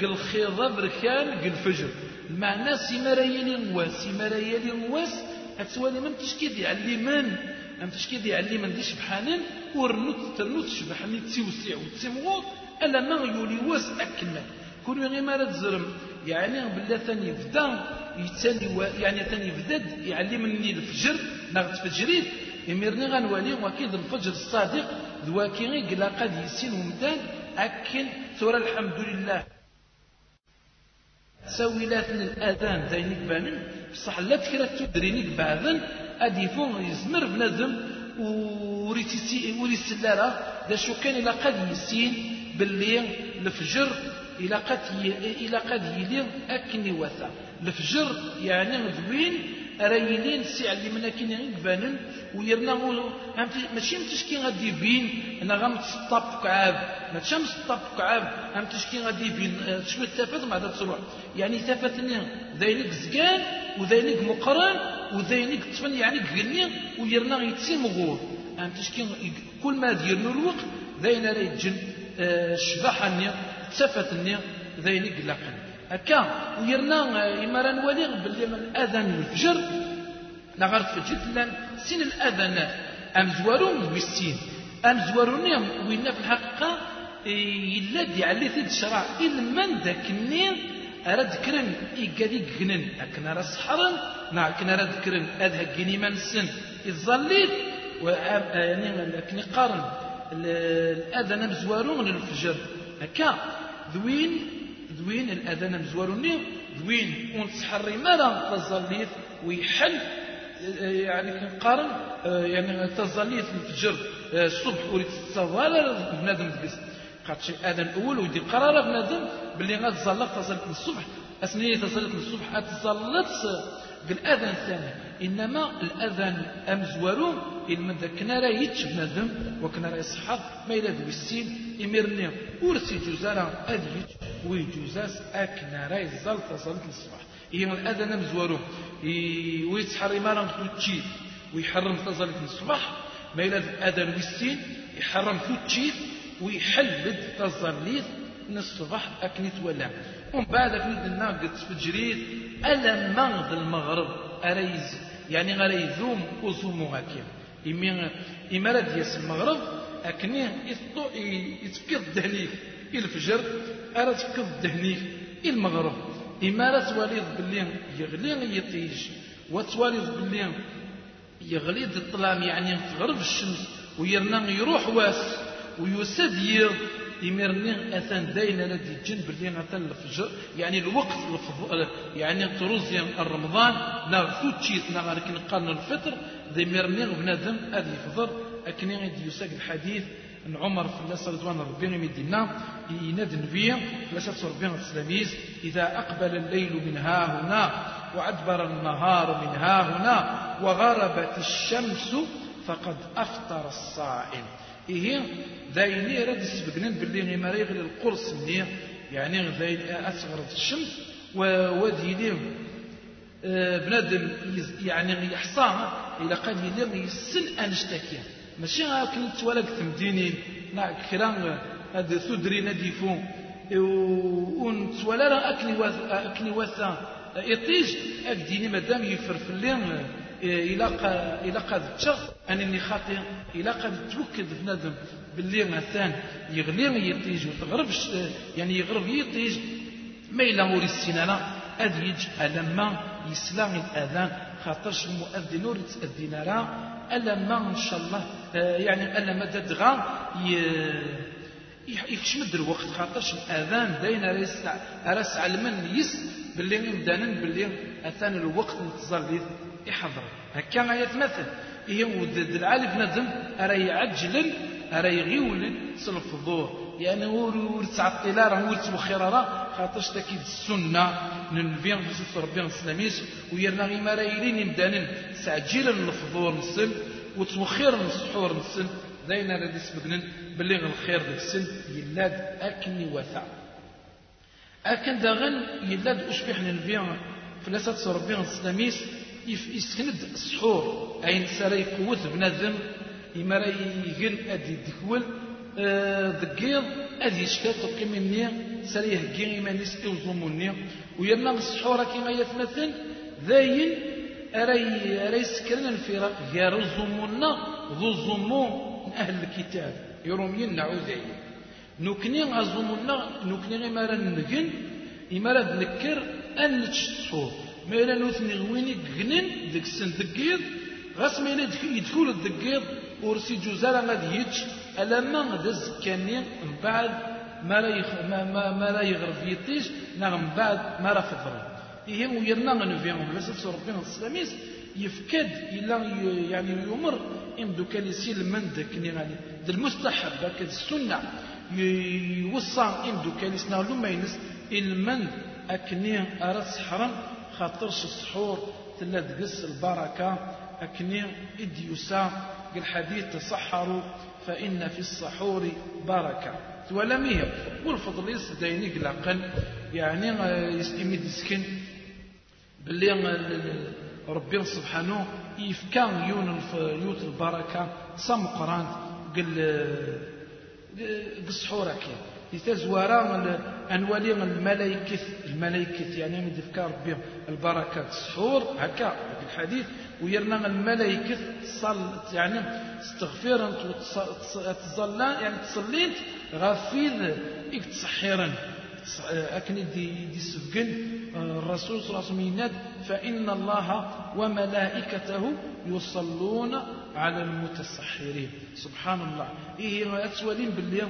قال الخضا بركان قال الفجر. المعنى سيما ريالي نواس. سيما ريالي نواس اتسوالي من تشكي يعلي من ام تشكي يعلي من دي شبحانين ورنوت ترنوت شبحاني تسيوسيع ألا ما يولي واس أكمل. كل يوم ما تزرم يعني بالله ثاني يبدا يتسالي يعني ثاني يبدا يعلمني الفجر ناخذ فجريت يميرني غنوالي واكيد الفجر الصادق ذواكي قلا قد يسين ومدان أكل ثورة الحمد لله سويلات الأذان داينك بانن بصح لا تكرا تدرينك بعضا أديفون يزمر بنادم وريتي وريسلالة دا شو كان إلا قد يسين باللي الفجر إلى قد إلى قد يلي أكني وثا الفجر يعني ذوين سي علي منا كين يبانن ويرنا ماشي متشكي غادي يبين أنا غنسطاب كعاب ماشي كعاب ام تشكي غادي يبين شوية تافت ما تروح يعني تافتني ذينك زكان وذينك مقران وذينك تفن يعني قلني ويرنا يتسي مغور تشكي كل ما ديرنا الوقت ذين راه يتجن الشباحة تافتني ذينك لاقن هكا ويرنا إمارا نولي باللي من أذان الفجر نغرت فجر لأن سين الأذانات أم زوارون بالسين أم زوارون وين في الحقيقة إلا دي علي ثد شرع. إلا من ذاك النين أراد كرن إيقادي قنن. أكنا راه سحرا نا كنا راه كرن أذهب جني من السن الظليت يعني لكن قارن. الأذان مزوارون الفجر هكا ذوين ذوين الأذان مزواروني وين ونتحري مالا تظليت ويحل. يعني كنقارن يعني تظليت الفجر الصبح وليت تظل بنادم دقس قد شي أذان أول ودي قرار بنادم باللي غتزلق تظلت الصبح. أسنية تظلت الصبح اتظلت بالاذان الثاني إنما الاذان امزورو إلما كنا راه بنادم وكنا راه يصحى ما إلا ذو السين إميرني ورسي جوزارا أديت ويجوزاس أكنا راه يزال تصلت الصباح إيه الأذان مزوارو ويتحري مارا توتشيت ويحرم تصلت الصباح ما إلا الأذان والسين يحرم توتشيت ويحلد تصليت من الصباح أكني تولى ومن بعد في النار قد تفجريت ألا مغد المغرب أريز يعني غير يذوم وزومو هكذا إمي إما راه دياس المغرب أكني يتفكر الدهنيك الفجر أرا تفكر الدهنيك المغرب. إما راه تواليض باللي يغلي يطيج وتواليض باللي يغلي الظلام يعني تغرب الشمس ويرنا يروح واس. ويسد ير يمرني أثان داين الذي جن بلي الفجر. يعني الوقت يعني تروزي رمضان ناغ تشيت ناغ لكن قالنا الفطر ذي مرني بنادم أدي يفضر أكني غيدي يساق الحديث أن عمر في الله رضوان ربي يمدنا يناد النبي فلاسة ربي التلاميذ إذا أقبل الليل من ها هنا وأدبر النهار من ها هنا وغربت الشمس فقد أفطر الصائم. إيه دايني راد يسبقنا باللي ما يغلي القرص مني يعني ذاين أصغر الشمس وديني آه، بنادم يعني يحصى إلى قد يدير يسن أنشتكي ماشي هاكن تولك تمديني نا كرا هاد ثدري نديفو ونتولا أكني وثا أكني وثا يطيج أكديني مادام يفرفلين إلى إلى قد تشغ أنني خاطئ. إلى قد توكد بنادم باللي مثلا يغلي يطيج وتغرب يعني يغرب يطيج ما إلا موري السنانة أذيج ألما يسلم الأذان خاطرش المؤذن ورد تأذن راه ألما إن شاء الله يعني ألما ددغا يكشمد الوقت خاطرش الأذان داين راس علمن يس باللي مدانا باللي أثان الوقت نتظل يحضر. هكا يتمثل. إيه ودد العالي بنادم أرى يعجل أرى يغيول سلف الظهر يعني ور تعطيلا راه ور توخير راه خاطرش تاكيد السنة ننبيان بسوس ربي السلاميس ويرنا غير ما رايلين مدانن تعجيلا الفضور نسن وتوخير السحور نسن داينا راه سبقنا باللي الخير ديك السن يلاد أكني وثا أكن داغن يلاد أشبح ننبيان فلاسات ربي السلاميس يسكند السحور. أين سرى يقوت بنادم؟ إما راه يقل أدي دكول ذكيض آه، أدي يشكات تبقي مني. سرى يهجي إيمانيس إوزوموني ويما السحور كما يتمثل ذاين أري سكرنا الفراق غير الزمونا ذو من أهل الكتاب. يرومين نعوذين نكني غزمونا نكني نجن إما راه نكر أن نتشطفو ما إلا نوثني غويني جنن ديك السن دقيض غاس ما يدخل الدقيض ورسي جوزارا غادي يتش ألما غدا زكاني من بعد ما لا يخ... ما ما, ما لا يغرب يطيش نعم من بعد ما راه فضر إيه ويرنا غنفيهم في ربنا السلاميس يفكد إلا يعني يمر إم دوكا يسير من داك يعني المستحب داك السنة يوصى إم دوكا يسنا لما ينس المن أكني أرس حرم خاطرش السحور تلا تقص البركة أكني إديوسا الحديث تسحروا فإن في السحور بركة. ولميه والفضل يسديني قلقا يعني يسلمي ديسكن باللي ربي سبحانه يفكا يون يوت البركة سمقران قل السحور كي يتزورا أنوالي الملائكة الملائكة يعني من ذكر ربي البركة السحور هكا الحديث. ويرنا الملائكة صل يعني استغفرا تظلان يعني تصليت غافيد يتصحيرا أكن دي, دي سفقن الرسول صلى الله عليه وسلم فإن الله وملائكته يصلون على المتسحرين سبحان الله إيه أتسولين باللي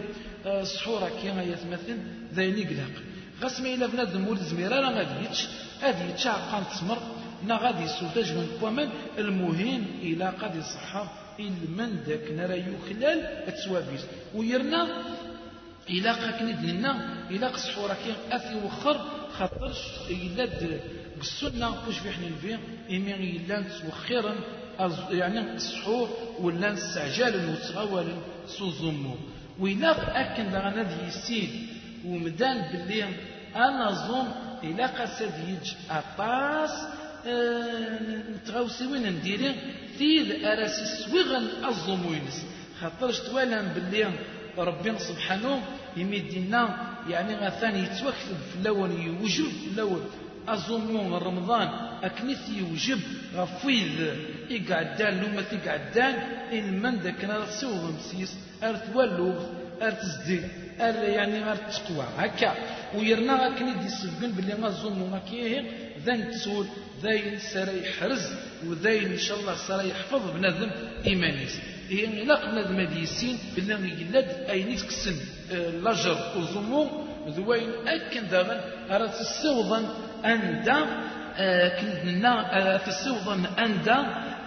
سحورك يا يتمثل ذيني قلق. غاس ما إلا بنادم ولد زميرة راه غادي يتش غادي يتشعقان تسمر نا غادي يسوتاج من كوامان المهم إلا قد يصحى إلمن داك نرى يخلال التوابيس ويرنا إلا قاكن لنا إلا قصحورا كي أثي وخر. خاطرش إلا بالسنة واش في حنا فيه إمي إلا توخيرا يعني السحور ولا نستعجل وتغول سوزومو وإلا أكن دغنا دي يسين ومدان باللي أنا ظن إلا قصد يج أطاس نتغوسي وين نديري؟ تيد أراسي سويغن الظموينس خاطرش توالا باللي ربي سبحانه يمدينا يعني غثاني يتوكتب في الأول يوجب في الأول أظن رمضان أكنث يوجب غفيذ إقعدان لوما تقعدان المن ذاك أنا سوغ مسيس أرث ولوغ أرث زدي أر يعني أرث تقوى هكا. ويرنا أكني دي سبقن باللي ما كيه ذن تسول ذين سرى يحرز وذين إن شاء الله سرى يحفظ بنادم إيمانيس لا بنادم هذه السين بالله يلد أين تكسن آه، لاجر وزمو. ذوين أكن داغن أرى تسوضا أندا آه، كنا آه، تسوضا أندا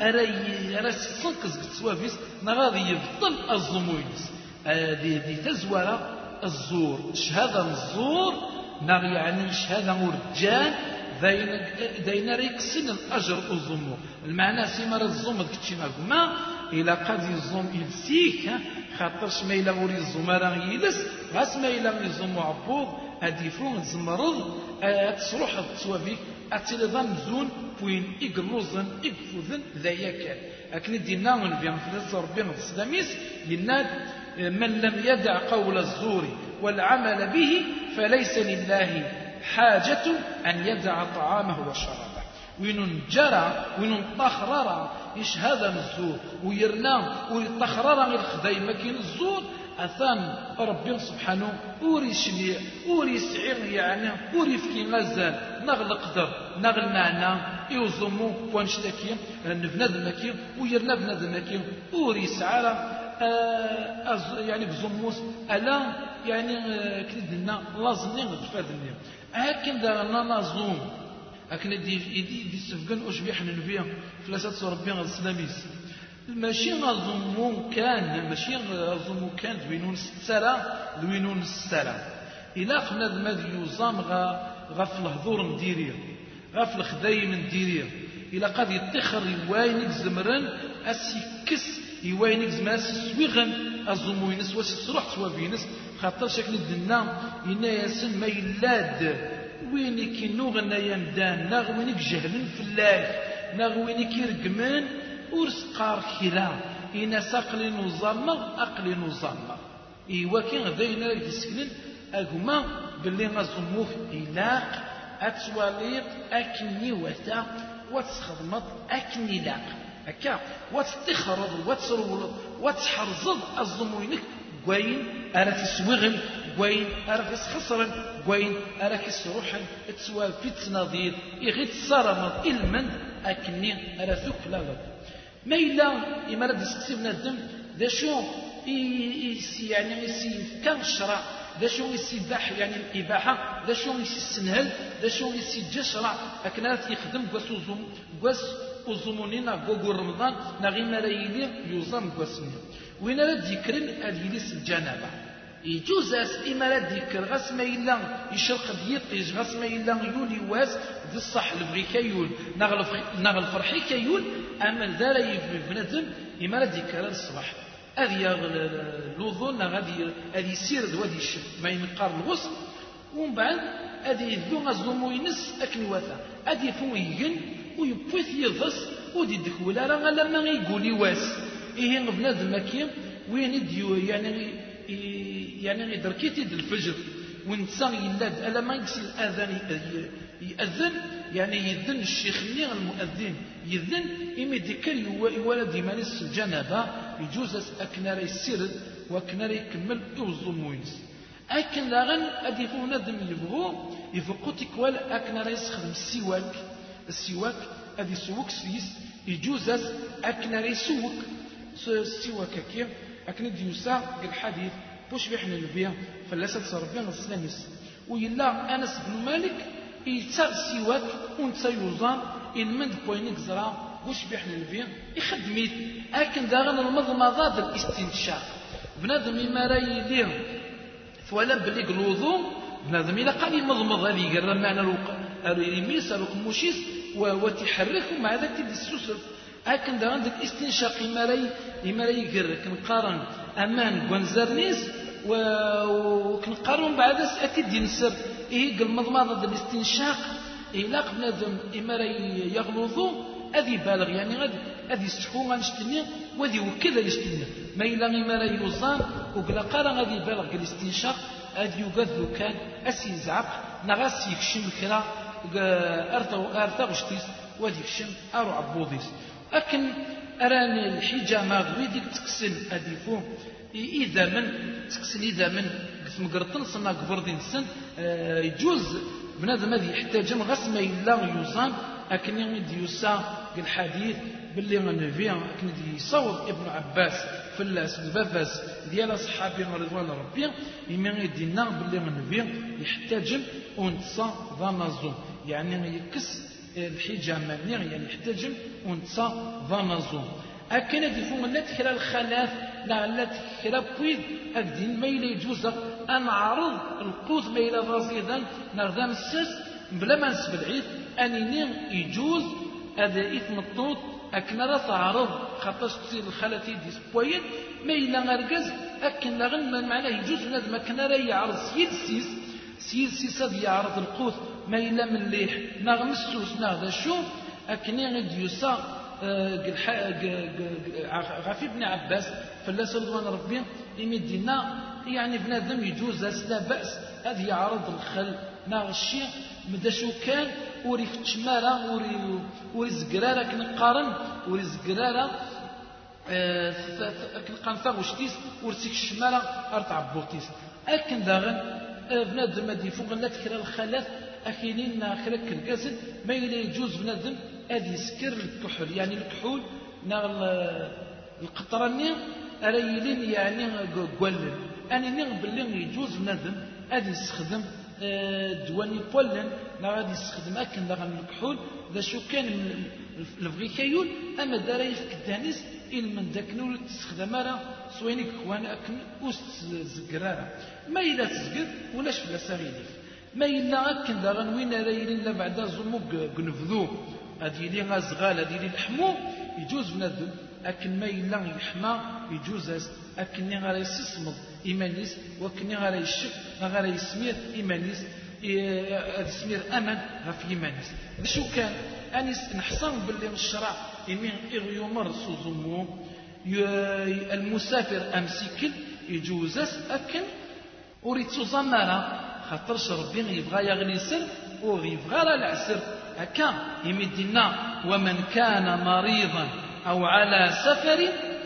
أرى أرى سنقز بتسوافيس نغادي يبطل الزموينس هذه ذي تزوره الزور شهادة الزور نغ يعني شهادة مرجان داين داين ريكسن الأجر الزمو المعنى سيما الزم كتشي ما إلا قد يزوم يلسيك خاطرش ما إلا غوري راه يلس غاس ما إلا يزوم عبوض أديفون زمرض تصروح تسوافيك أتلظن زون وين إقلوزن إقفوذن ذايا أكن دينا في ربي السلاميس يناد من لم يدع قول الزور والعمل به فليس لله حاجة أن يدع طعامه وشرابه. وين جرى وين طخرر إيش هذا الزور ويرنا ويطخرر خداي ما كاين الزور أثان ربي سبحانه أوري شني أوري سعير يعني أوري فكي غزال نغل قدر نغل معنى يوزمو وانشتكي نبناد مكي ويرنا بناد مكي أوري سعارة آه يعني بزموس ألا يعني آه كدنا لازمني غتفادني هكذا دارنا نازوم أكن دي يدي دي سفقن أشبيح ننفيا فلاسات ربي السلاميس ماشي غظمون كان ماشي غظمون كان دوينون سترا دوينون سترا إلا خنا ماذ يوزام غا غف الهضور نديريه غف الخدايم نديريه إلا قد يتخر يواينك زمرن أسيكس يواينك زمرن أسيسويغن أزموينس وسيسروح توابينس خاطر شكل الدنا إنا ياسن ما يلاد. وينك نوغنا يمدان ناغ وينك جهلن في الله ناغ وينك يرقمن ورسقار كلا إنا ساقلي نظام أقلي نظام إيوا كي غداينا لك تسكنن باللي غزموه إلاق أتواليط أكني وتا وتخدمط أكني لاق. هكا وتتخرض وتسرول وتحرزض الزموينك كوين أرى تسوغن كوين أرى تسخسرن كوين أرى كسروحن تسوى في تناضير إغيت صارمض إلمن أكني أرى ثك لا. ما إلا إما رد يستسيبنا الدم ذا شو يعني يسي كان الشرع ذا شو يسي باح يعني الإباحة ذا شو يسي السنهل ذا شو يسي جشرع أكنات يخدم قوس قوس وزومونينا قوقو رمضان نغي ما يلي يوزم قوسني. وين راه ذكرن اليليس الجنابة يجوز إما راه ذكر غاس ما إلا يشرق ديطيج غاس ما إلا يولي واس ذي الصح البغي كيول. نغل فرحي كيول أما دار بنادم إما راه ذكر الصباح. هذه الوضوء غادي هذه يسير دوادي الشف ما ينقار الغسل. ومن بعد هذه يذو غزومو ينس أكن واثا. هذه فو يجن ويبوث يضس ودي دخولا راه لما يقولي واس. إيه بنادم مكي وين يعني يعني دركيتي الفجر ونسان يلاد ألا ما يكسي الأذان يأذن يعني يذن الشيخ اللي المؤذن يذن إمي ديكر يولد يمانس الجنابة يجوز أكنار يسرد وأكنار يكمل يوزم وينس أكن لاغن أدي فو ندم يبغو يفقو تكوال أكنار يسخدم السواك السواك أدي سوك سيس يجوز أكنار يسوك السواك كيف أكن ديوسا الحديث بوش بيحنا البيع فلاسة ربي الإسلاميس ويلا أنس بن مالك يتا سواك ونتا يوزان المند بوينيك زرا وش بيحنا الفين يخدميت لكن داغن المضمضة الاستنشاق. بنادم ما راي ليه فوالا بلي قلوضو بنادم إلا قال يمضمض هذه يقرر معنى الريميس القموشيس وتحرك ومع ذلك تدي لكن دا عندك استنشاق ما راي ما راي يقرر كنقارن أمان بونزرنيس وكنقارن بعد أكيد ينسر إيه قل مضمضة الاستنشاق إلا بنادم إما راي يغلوظو أذي بالغ يعني غادي أذي يستحقو غنشتني وذي وكذا يشتني ما ما لا يوزان وقلا قال غادي بالغ الاستنشاق أذي يقذ كان أسي يزعق نغاس يكشم كرا أرتا غشتيس وذي يكشم أرو عبوضيس لكن أراني الحجامة غويديك تكسن أديفو إذا من تكسن إذا من قسم قرطن صنا قبردين سن آه، يجوز بنادم هذا يحتاج غس ما إلا يوزان أكن يمد يسا الحديث باللي النبي أكن يصور ابن عباس فلاس الباباس ديال أصحابي رضوان ربي يمين يدينا باللي النبي يحتاج ونتصا ضمازو يعني يكس الحجامة يعني يحتاج ونتصا ضمازو أكن يدفون لا تكرا الخلاف لا لا تكرا بويد أكدين ما إلا يجوز. أن عرض القوت ما إلا رصيدا نغدام السس بلا ما نسب العيد. أنيني يجوز. هذا إثم الطوط أكن لا تعرض. خاطرش تصير الخالتي دي سبويد. ما إلا غرقز أكن لغن معناه يجوز. نادم أكن لا يعرض سيد سيس سيد سيس يعرض القوت ما إلا من الليح نغم السوس نغدا شوف أكن يغد يسا غافي ابن عباس فلاس رضوان ربي يمدينا يعني بنادم يجوز لا بأس هذه يعرض الخل ناغ الشيء مدى شو كان وري فتشمارة وري وري زقرارة كنقارن وري زقرارة كنقارن فاغوشتيس ورسيك الشمارة ارتع بوتيس اكن داغن بنادم هادي فوق لا تكرا الخلاف أكينين خلك الكاسد ما يجوز بنادم هذه يسكر الكحول. يعني الكحول ناغ القطراني أريلين يعني قولن أنا نغ باللي يجوز ندم هذه يستخدم آه، دواني بولن. لا غادي يستخدم أكن داغن الكحول ذا شو كان من كيول أما دارا يفك الدانيس إل من ذاك نور تستخدم راه سوينك خوان أكن أوست زقرارة ما إلا تزقر ولاش فلا ساغيليف ما إلا أكن داغن وين رايلين لا بعد زموك قنفذو. هذه لي غازغال هذه لي الحمو يجوز بنادم. أكن ما إلا يحمى يجوز أكن غير يسسمض إيمانيس. وكن غير يشك غير يسمير إيمانيس. سمير أمن غف إيمانيس. شو كان؟ أنيس نحصن باللي الشرع يمين يمر سوزمو المسافر أمسكل يجوز أكن وريت سوزمارا خاطرش ربي يبغى يغني سر ويبغى العسر هكا يمدنا ومن كان مريضا أو على سفر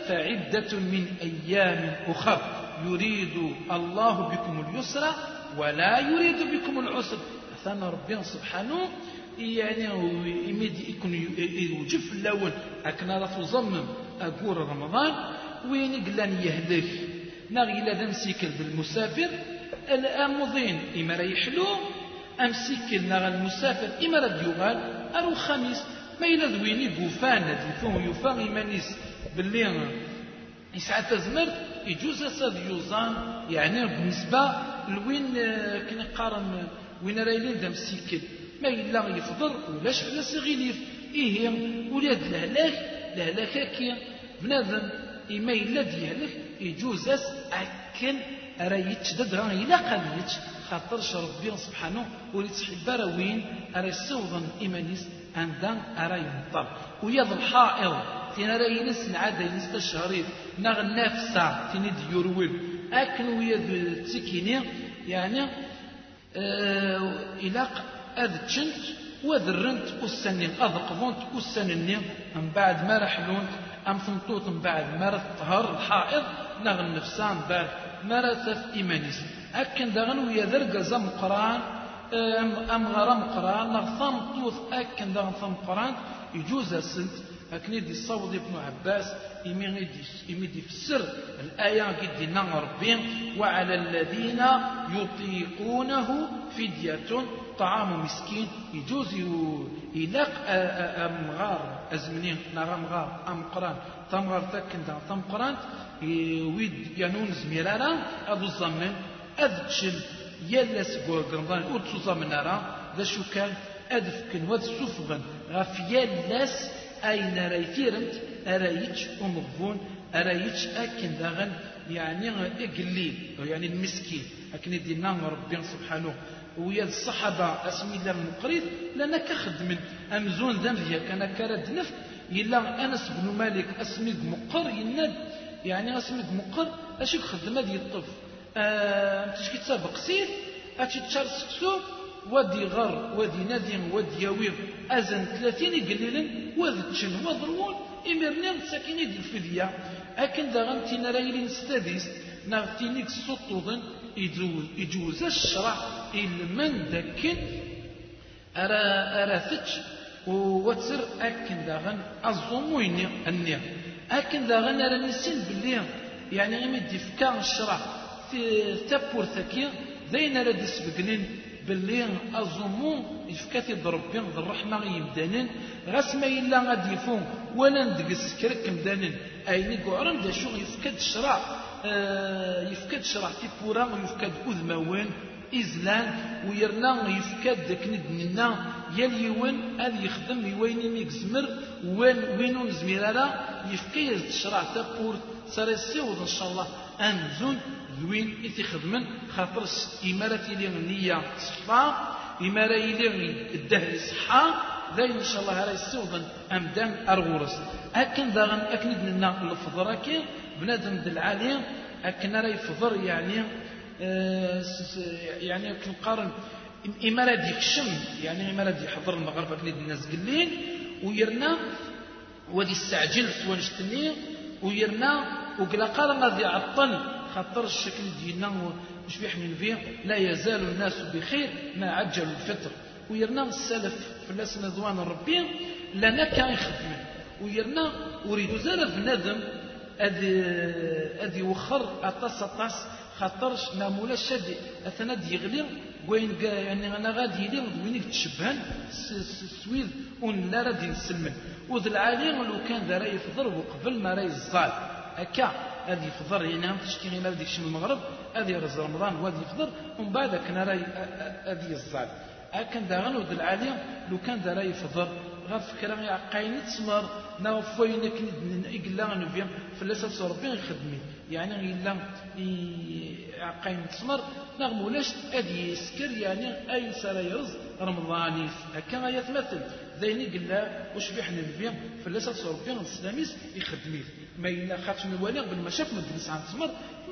فعدة من أيام أخر. يريد الله بكم اليسر ولا يريد بكم العسر. ثم ربنا سبحانه يعني يمد يكون يوجف اللون أكنا رفو ضمم أقول رمضان وين قلان يهلك؟ نغي لا نسيكل بالمسافر الأمضين إما يحلو أمسيكل نغ المسافر. إما رد يغال أرو خميس. ما إلا ذويني بوفان ديفون يوفان إيمانيس باللي يسعى تزمر يجوز أساد يوزان. يعني بالنسبة لوين كنا قارن وين رايلين دام سيكل. ما إلا يفضل ولاش فلا سغيليف إيه ولاد الهلاك الهلاك كي بنادم. إما إلا ديالك يجوز أس أكن راه يتشدد راه إلا قال خاطرش ربي سبحانه وليت حبارة وين أرى يسوضن إيمانيس عندها أرى ينطر ويض الحائض تين أرى ينس نعاد ينس تشهريف نغ النافسة تين ديورول أكن ويد تسكيني يعني آه إلى أذ تشنت وذرنت أسنين أذ قضنت أسنين. من بعد ما رحلون أم ثمطوط من بعد ما رتهر الحائض نغ النفسان بعد ما رتف إيمانيس. أكن دغن ويا زم قرآن أم غرام قرآن نغ ثم طوث أكن دغن ثم قرآن يجوز السنت. أكني دي الصوت ابن عباس إمي دي فسر الآية قد ربي وعلى الذين يطيقونه فدية طعام مسكين. يجوز يلاق أمغار أزمنين نغا مغار أمقران تمغار تاكن دا تمقران ويد ينون زميرانا أدو الزمن أذتشل يلس قرضان أوتسو زمنارا ذا شو كان أدفكن وذ سفغن غف يلس أين ريتيرنت أرايتش أمغفون أرايتش أكن داغن يعني إقليل يعني المسكين أكن يدينا ربي سبحانه. ويا الصحابة أسمي الله المقريض لأنا كخدم أمزون ذنبيا كان كرد نفت إلا أنس بن مالك أسمي مقر يناد يعني أسمي مقر أشي خدم هذه الطف أه تشكي تسابق سير أتي تشار سكسو ودي غر ودي نادي ودي يويض أزن ثلاثين قليلا وذ تشن وضرون إمرنا ساكنين دي الفدية. أكن دا غنتينا رايلين ستاديس نغتينيك سطوضن يجوز الشرع من دكن أرى أرى ثتش وتر أكن داغن أزومويني النيا أكن داغن أرى نسين باللي يعني غيمد يفكا الشرع في تابور ثكي ذين أرى ديسبقنين باللي أزومو يفكاتي ضربي ذي الرحمة يمدانن غاس ما إلا غادي يفون ولا ندقس كرك مدانن أيني قعرن دا شو يفكاد الشرع آه يفكاد الشرع تيبورا ويفكاد أذموان إزلان ويرنا يفكاد داك ندنا يلي وين هذا يخدم يوين ميكزمر وين وينو نزمير يفكي الشرع تابور ساري إن شاء الله أنزون ذوين إثي خدمن خاطر إمارة إلي النية صفا إمارة إلي الدهر صحا ذا إن شاء الله على السوضن أمدان أرغورس. أكن داغن أكن دنا الفضر أكن بنادم دل أكن راه يفضر يعني يعني كنقارن إمارة ديك الشم يعني إمارة دي حضر المغرب أكن الناس قلين ويرنا ودي استعجلت ونشتني ويرنا وقلا قال غادي عطل خاطر الشكل ديالنا مش بيحمل فيه لا يزال الناس بخير ما عجلوا الفطر. ويرنا السلف في الناس نضوان ربي لنا كان يخدم. ويرنا أريد زال بنادم أدي وخر أطاس أطاس خاطرش نامولا شادي اثنا يغلي وين يعني أنا غادي لي وين تشبهن سويد ون لا راه نسلمن وذ العالي لو كان ذا راه يفضل وقبل ما راه يزال. هكا هذه يفضر هنا تشتي غير هذيك شم المغرب هذه يرز رمضان وهذه يفضر ومن بعد كان راي هذه الزال كان دا غنود العالية لو كان دا راي يفضر عقايني تسمر. نوفوين كند إقلا غنبيا. فلاسة ربي يخدمي يعني إلا عقايني تسمر. نغم ولاش أدي يسكر يعني أي سارة يرز رمضاني هكا يتمثل ذيني قلا وش بيحنا نبيا. فلاسة ربي الإسلاميس يخدمي. ما إلا خاطش نوالي قبل ما شاف عن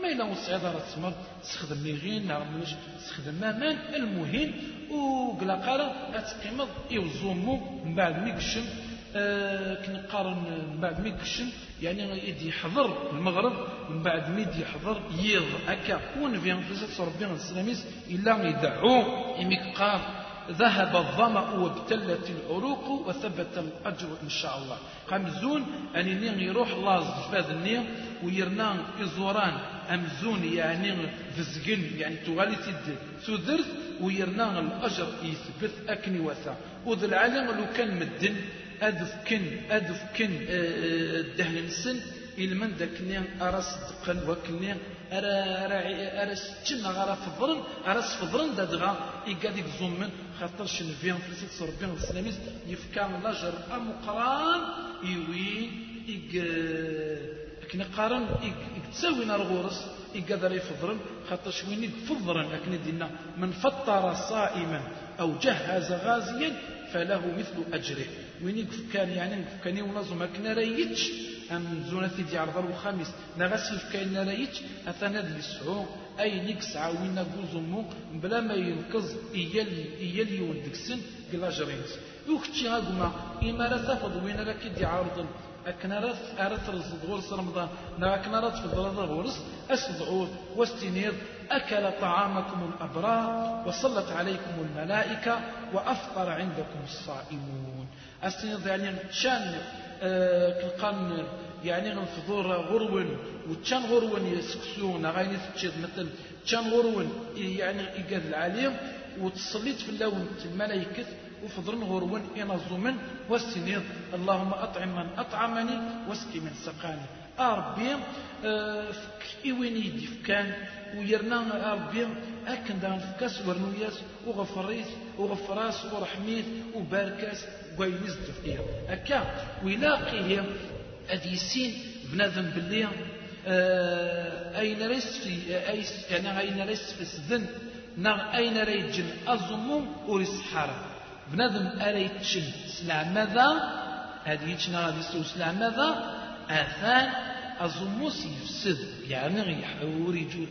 ما إلا وصعيد راه تسمر تستخدم ميغين نعم تستخدم مامان المهم وقلا قارا أتقيمض يوزومو من بعد ما يقشم آه كنقارن من بعد ما يقشم يعني يدي يحضر المغرب من بعد ما يدي يحضر يض هكا ونفيان في ربي السلاميس إلا يدعو إميك قام. ذهب الظمأ وابتلت العروق وثبت الأجر إن شاء الله. قمزون أني يروح لاز فاذ النية ويرنا إزوران أمزون يعني فزقن يعني توالي تد سودرت ويرنا الأجر يثبت أكني وثا وذ العالم لو كان مدن أدفكن أدفكن الدهن آه، آه، السن إلمن داكني أراس دقن وكني أرا أرا ستشن غرا فضرن أرا سفضرن دادغا إيقاد يكزومن خاطر شنفيان في سيد ربي الإسلاميز يفكان لاجر أمقران إيوين إيق كنا قارن تساوي نار غورس إيقاد يفضرن خاطر شوين يفضرن لكن دينا من فطر صائما أو جهز غازيا فله مثل أجره. وين كان يعني كان يونظم كنا ريتش أم زونتي دي عرض الخامس نغسل كاين رايت أثنى لسعو أي نكس عاوينا قوزمو بلا ما ينقذ إيال إيال يولدك سن بلا جرينس وكتشي هاكما لا تفض وين راك دي عارض أكن رث أرث رصد غرس رمضان. نا أكن رث في الضرر غرس أسضعود واستنير. أكل طعامكم الأبرار وصلت عليكم الملائكة وأفطر عندكم الصائمون. أستنير يعني شان كلقان يعني غنفضور غرون وتشان غرون يسكسون غايني تشيد مثل تشان غرون يعني إيقاذ العالم وتصليت في اللون الملائكة وفضرن غرون إنظمن والسنين. اللهم أطعم من أطعمني واسقي من سقاني. أربي آه، فك إوين يدي فكان ويرنا أربي أكن دان فكاس ورنوياس وغفريس وغفراس ورحميت وباركاس وينز دفقيا أكا ويلاقيه أدي بنادم باللي أين ريس في يعني أين ريس في السذن نا أين ريجن أزمو وريس حرام بنادم أري تشن سلع ماذا هذه يتشنا يسوي سلع ماذا أثان أزموس يفسد يعني يحور يجو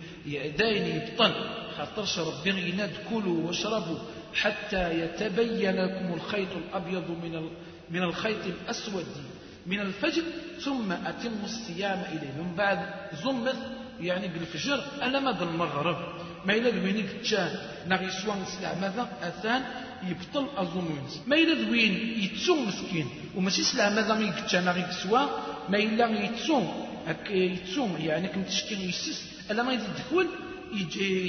داين يبطن. خاطرش ربي يناد كلوا واشربوا حتى يتبين لكم الخيط الأبيض من من الخيط الأسود من الفجر ثم أتموا الصيام إليه. من بعد زمث يعني بالفجر ألا مدى المغرب ما إلا دوينيك تشان نغي سوان سلع ماذا؟ أثان يبطل أظنونس ما إلا دوين يتسو مسكين. وماشي سلع ماذا ما يكتشان نغي سوا ما إلا يتسو. يتسو. يعني كم تشكين يسس. ألا ما يجي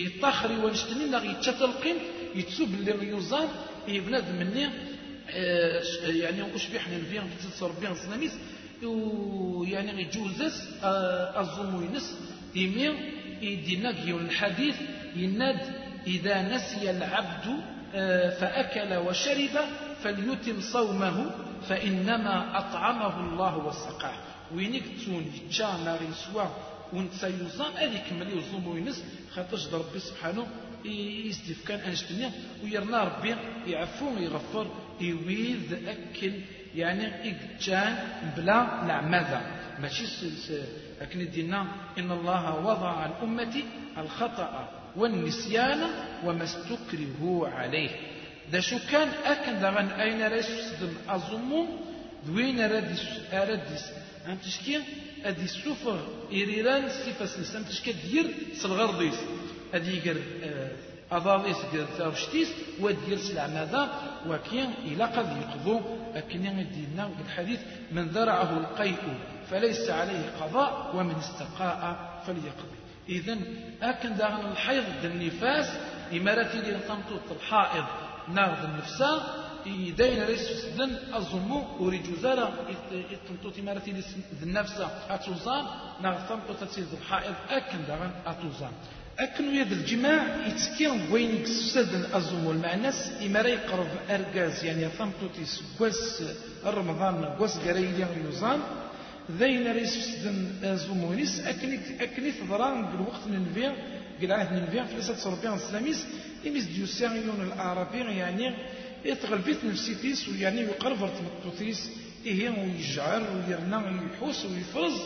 يطاخري ونشتني. نغي يتشتلقين يتسو باللي يوزان يبناد مني. آه، يعني وشبيح نبيان تصور بيان سناميس يعني يجوزس آه، الزموينس إيمي يدينا الحديث. يناد إذا نسي العبد آه، فأكل وشرب فليتم صومه فإنما أطعمه الله وسقاه. وينك تون يتشا ناري سوا ونتسا يوزان هذيك ملي يوزوم وينس خاطرش ربي سبحانه يستف كان انشتني ويرنا ربي يعفو ويغفر يويذ أكل يعني إجان بلا العماذا ماشي لكن دينا إن الله وضع أمتي الخطأ. والنسيان وما استكرهوا عليه. ذا شو كان أكن دغن أين رسدم أظمم دوين ردس أردس أم تشكي أدي السفر إيريران صفة سنسان تشكي دير سلغرديس أدي يقر أضاليس قد تاوشتيس ودير سلع ماذا وكين إلى قد يقضوا أكن يدينا الحديث من ذرعه القيء فليس عليه قضاء ومن استقاء فليقضي إذا أكن داغن الحيض النفاس إمارتي لي تنطوط الحائض نار النفساء إيدين ليس سدن الظمو وريجو زارا تنطوط إمارتي لي النفس أتوزان نار تنطوط تسيد الحائض أكن داغن أتوزان. أكن يد الجماع يتكين وين يكسدن الظمو المعنس إمارة يقرب أرقاز يعني تنطوط يسقوس رمضان قوس قريليا يوزان. ذين ريس سدن زومونيس أكني أكني تضران بالوقت ننفيع قل عهد ننفيع في لسات صربيان السلاميس إميز ديوسيون العربي يعني يتغلبيت نفسيتيس ويعني يقرب ارتمطوتيس إيه ويجعر ويرنا ويحوس ويفرز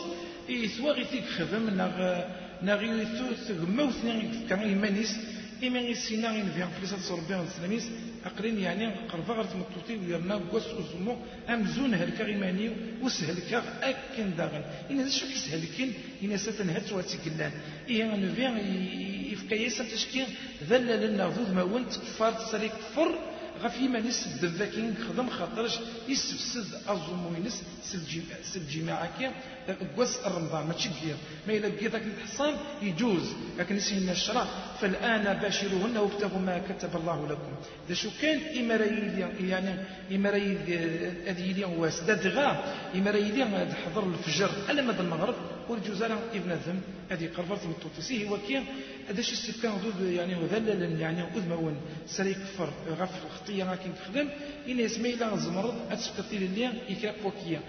إيه ثواغي تيك خدم نغ نغي ثغموث نغي كان إيمانيس إيمان السينا ينفيع في لسات صربيان السلاميس أقرين يعني قرفا غير تمطوطي ويرنا قوس أزمو أمزون هلكا غيماني وسهلكا أكن داغن. إن شو كيسهلكين؟ إن ستنهت واتكلان إيه نبيع يفكا يسا تشكين ذلل لنا ذوذ ما ونت كفار تسالي كفر غف يسد ذاكين خدم خاطرش يسفسد أزوموينس سالجماعة كي قوس الرمضان ماشي كبير ما إلا بقي ذاك الحصان يجوز. لكن سينا الشرع فالآن باشروهن وابتغوا ما كتب الله لكم. ذا شو كان إمرايليا يعني إمرايليا أذيليا واس دا دغا. إمرايليا حضر الفجر. ألا مدى المغرب والجزالة ابن ذم هذه قربت من التوتسي هو كي هذا السكان ضد يعني وذلل يعني أذمون سري كفر غف خطية راكين تخدم إن اسمي لا زمرض أتسقطي للي يكرا بوكيا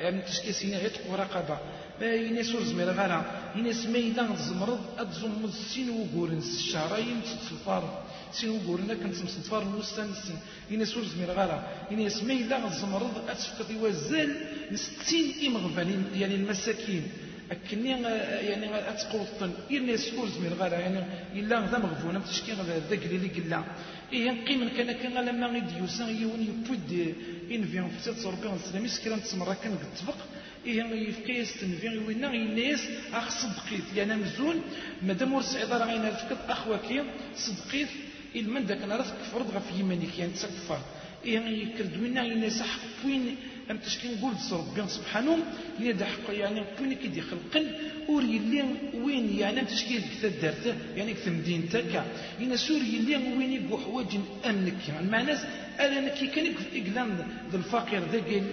يعني تشكي سينا غير رقبة إن سور زمير غالا إن اسمي لا زمرض أتزم سين وقورن الشعرين تتفار سين وقورن كنت مسنفار مستانسين إن سور زمير غالا إن اسمي لا زمرض أتسقطي وزال ستين إمغفالين يعني المساكين. أكني يعني أتقوطن. إلا سكول زمير غالا. يعني إلا ذا مغفونا تشكي ذاك اللي قلا إيه قيم كان كان لما غيد يوسان يون يبود إن فيهم في ست صربي السلامي سكران تسمرا كان قتفق إيه يفكي يستنفي وينا الناس أخ صدقيت. يعني مزون. مادام ور سعيد راه غينا فكت أخوكي صدقيت. إلمن ذاك نرى فرض غف يمانيك يعني تسكفر يعني يكرد. وينا الناس حق وين أم تشكي نقول ربي سبحانه يدا حق يعني كون كيدي خلقن ور يلي وين يعني أم تشكي كثا دارته يعني كثا مدينتك إن سور يلي وين يبو حواج أمنك يعني مع ناس أنا كي كان إقلام ذا الفقير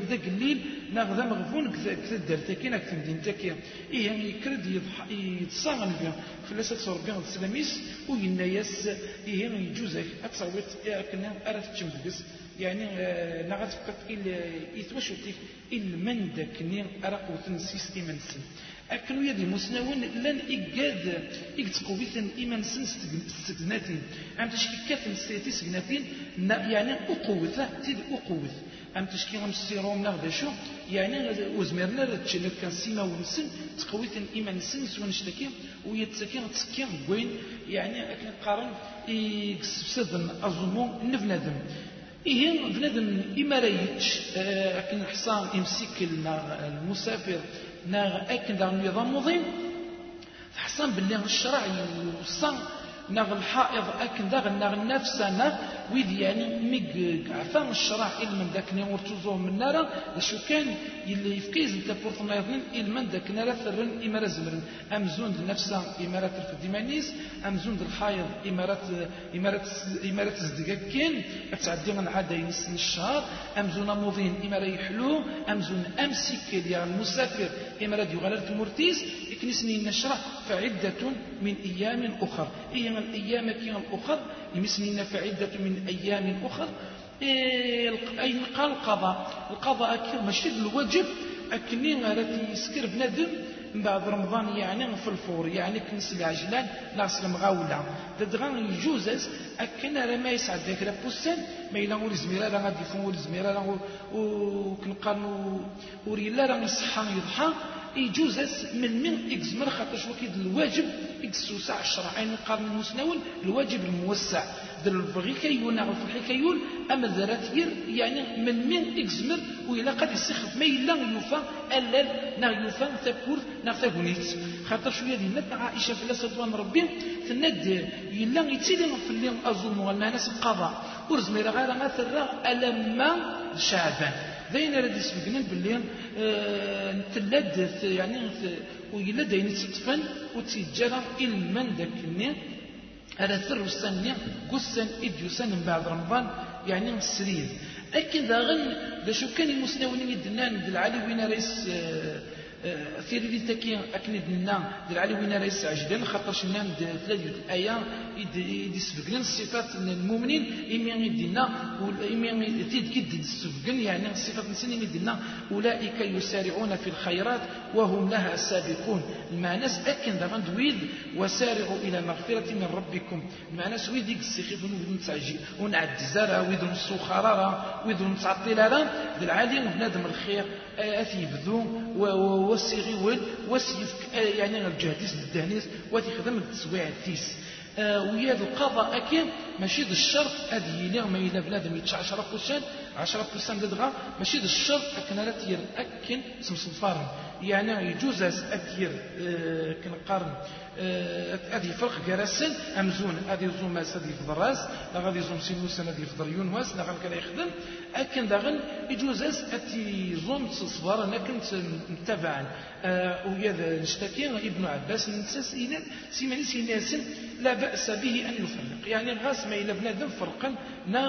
ذا قليل ناخذ مغفون كثا دارته كي كثا مدينتك إيه يعني يكرد يتصاغن بها. فلاسة ربي السلاميس وينا يس إيه يجوز أتصوت كنا أرى تشمس يعني نغت فقط إل إثوشتك إل من داكني أرق وتنسيس إيمان سن. أكنو يدي مسنون لن إجاد إجتقويثن إيمان سن استجناتين أم تشكي كافن سيتي سجناتين يعني أقوثة تيد أقوث أم تشكي غم السيروم نغدا شو يعني وزمرنا رتشلك كان سيما ونسن تقويثن إيمان سن سوان شتكي ويتسكي تسكي وين. يعني أكن قارن إكسبسدن أظنو نفنادم إيه بنادم إما رايتش آه، أكن حصان يمسك المسافر نا أكن دا النظام مضيم. حصان بالله الشرع يوصى نغ الحائض أكن داغ نغ النفس نغ ويد يعني ميق عفان الشرع من ذاك نيمور توزو من نارا لشو كان يلي يفكيز انت بورتنا يظن من ذاك نارا ثرن إمارة زمرن. أمزون النفس إمارة الفديمانيس أمزون الحائض إمارة إمارة إمارة كين أتعدي من عادة ينسن الشهر. أمزون موضين إمارة يحلو أمزون أمسك ديال المسافر إمارة يغالر مورتيس إكنسني نشرح فعدة من أيام أخر. إيام الأيام كين الأخر؟ يمسني فعدة من أيام أخر. أي قال القضاء؟ القضاء أكيد ماشي الواجب أكني التي يسكر بنادم. من بعد رمضان يعني في الفور يعني كنس العجلان ناس المغاولة تدغان يجوز أكن راه ما يسعد ذاك لابوسان ما إلا ولي زميرة راه غادي يفون ولي زميرة راه وكنقارنو وريلا راه يصحى يضحى. يجوز من من إكزمر خاطر شو كيد الواجب إكسوسع الشرعين قارن المسنون الواجب الموسع. در البغي كيون نعرف كيون أما ذرات ير يعني من من إكزمر وإلا قد يسخف. ما إلا يوفى ألال نا يوفى تكور نا تكونيت خاطر شوية دي نت عائشة في الله ربي تند إلا يتسيلي في اللي أظن ناس القضاء ورزمي غير غير ألما شعبان. ذين رد يسبقنا باللي آه تلد يعني ويلا داين تتفن وتيجرى إلمن ذاك النير هذا ثر السنة قسن إديوسن من بعد رمضان يعني السرير أكن ذا غن ذا شو كان المسنونين يدنان بالعلي وين رئيس آه في اللي تكي أكن دنا دل علي وين رئيس عجلان خاطر شنان ثلاثة الآية يدي سبقنا الصفات المؤمنين إمي يدنا إمي تيد كد سبقن يعني الصفات الإنسان يدنا أولئك يسارعون في الخيرات وهم لها سابقون. المعنى أكن ذا دويد وسارعوا إلى مغفرة من ربكم. المعنى ويد يقصيخ ونود نتعجي ونعدي زرع ويد نصو خرارة ويد نتعطي لها ذي العالم بنادم الخير. أثي بذو وسيغي ول وسيف يعني الجهديس وثي خدم التسويع الثيس ويا القضاء أكيد ماشي ذا الشرط هذه يلي ما إلا بنادم يتش 10 بوسان 10 بوسان دغا ماشي ذا الشرط أكن لا تير أكن سمسفارن يعني يجوز أتير كنقارن هذه فرق جراسن أمزون هذه زوم ماس هذه في الراس لا غادي زوم سينوس هذه دريون واس لا غادي يخدم أكن داغن يجوز أتي زوم تصبر أنا كنت متابعا. ويا نشتكي ابن عباس نساس إلى سيماني سيناسن لا بأس به أن يفرق يعني غاس ما إلى بنادم فرقا نا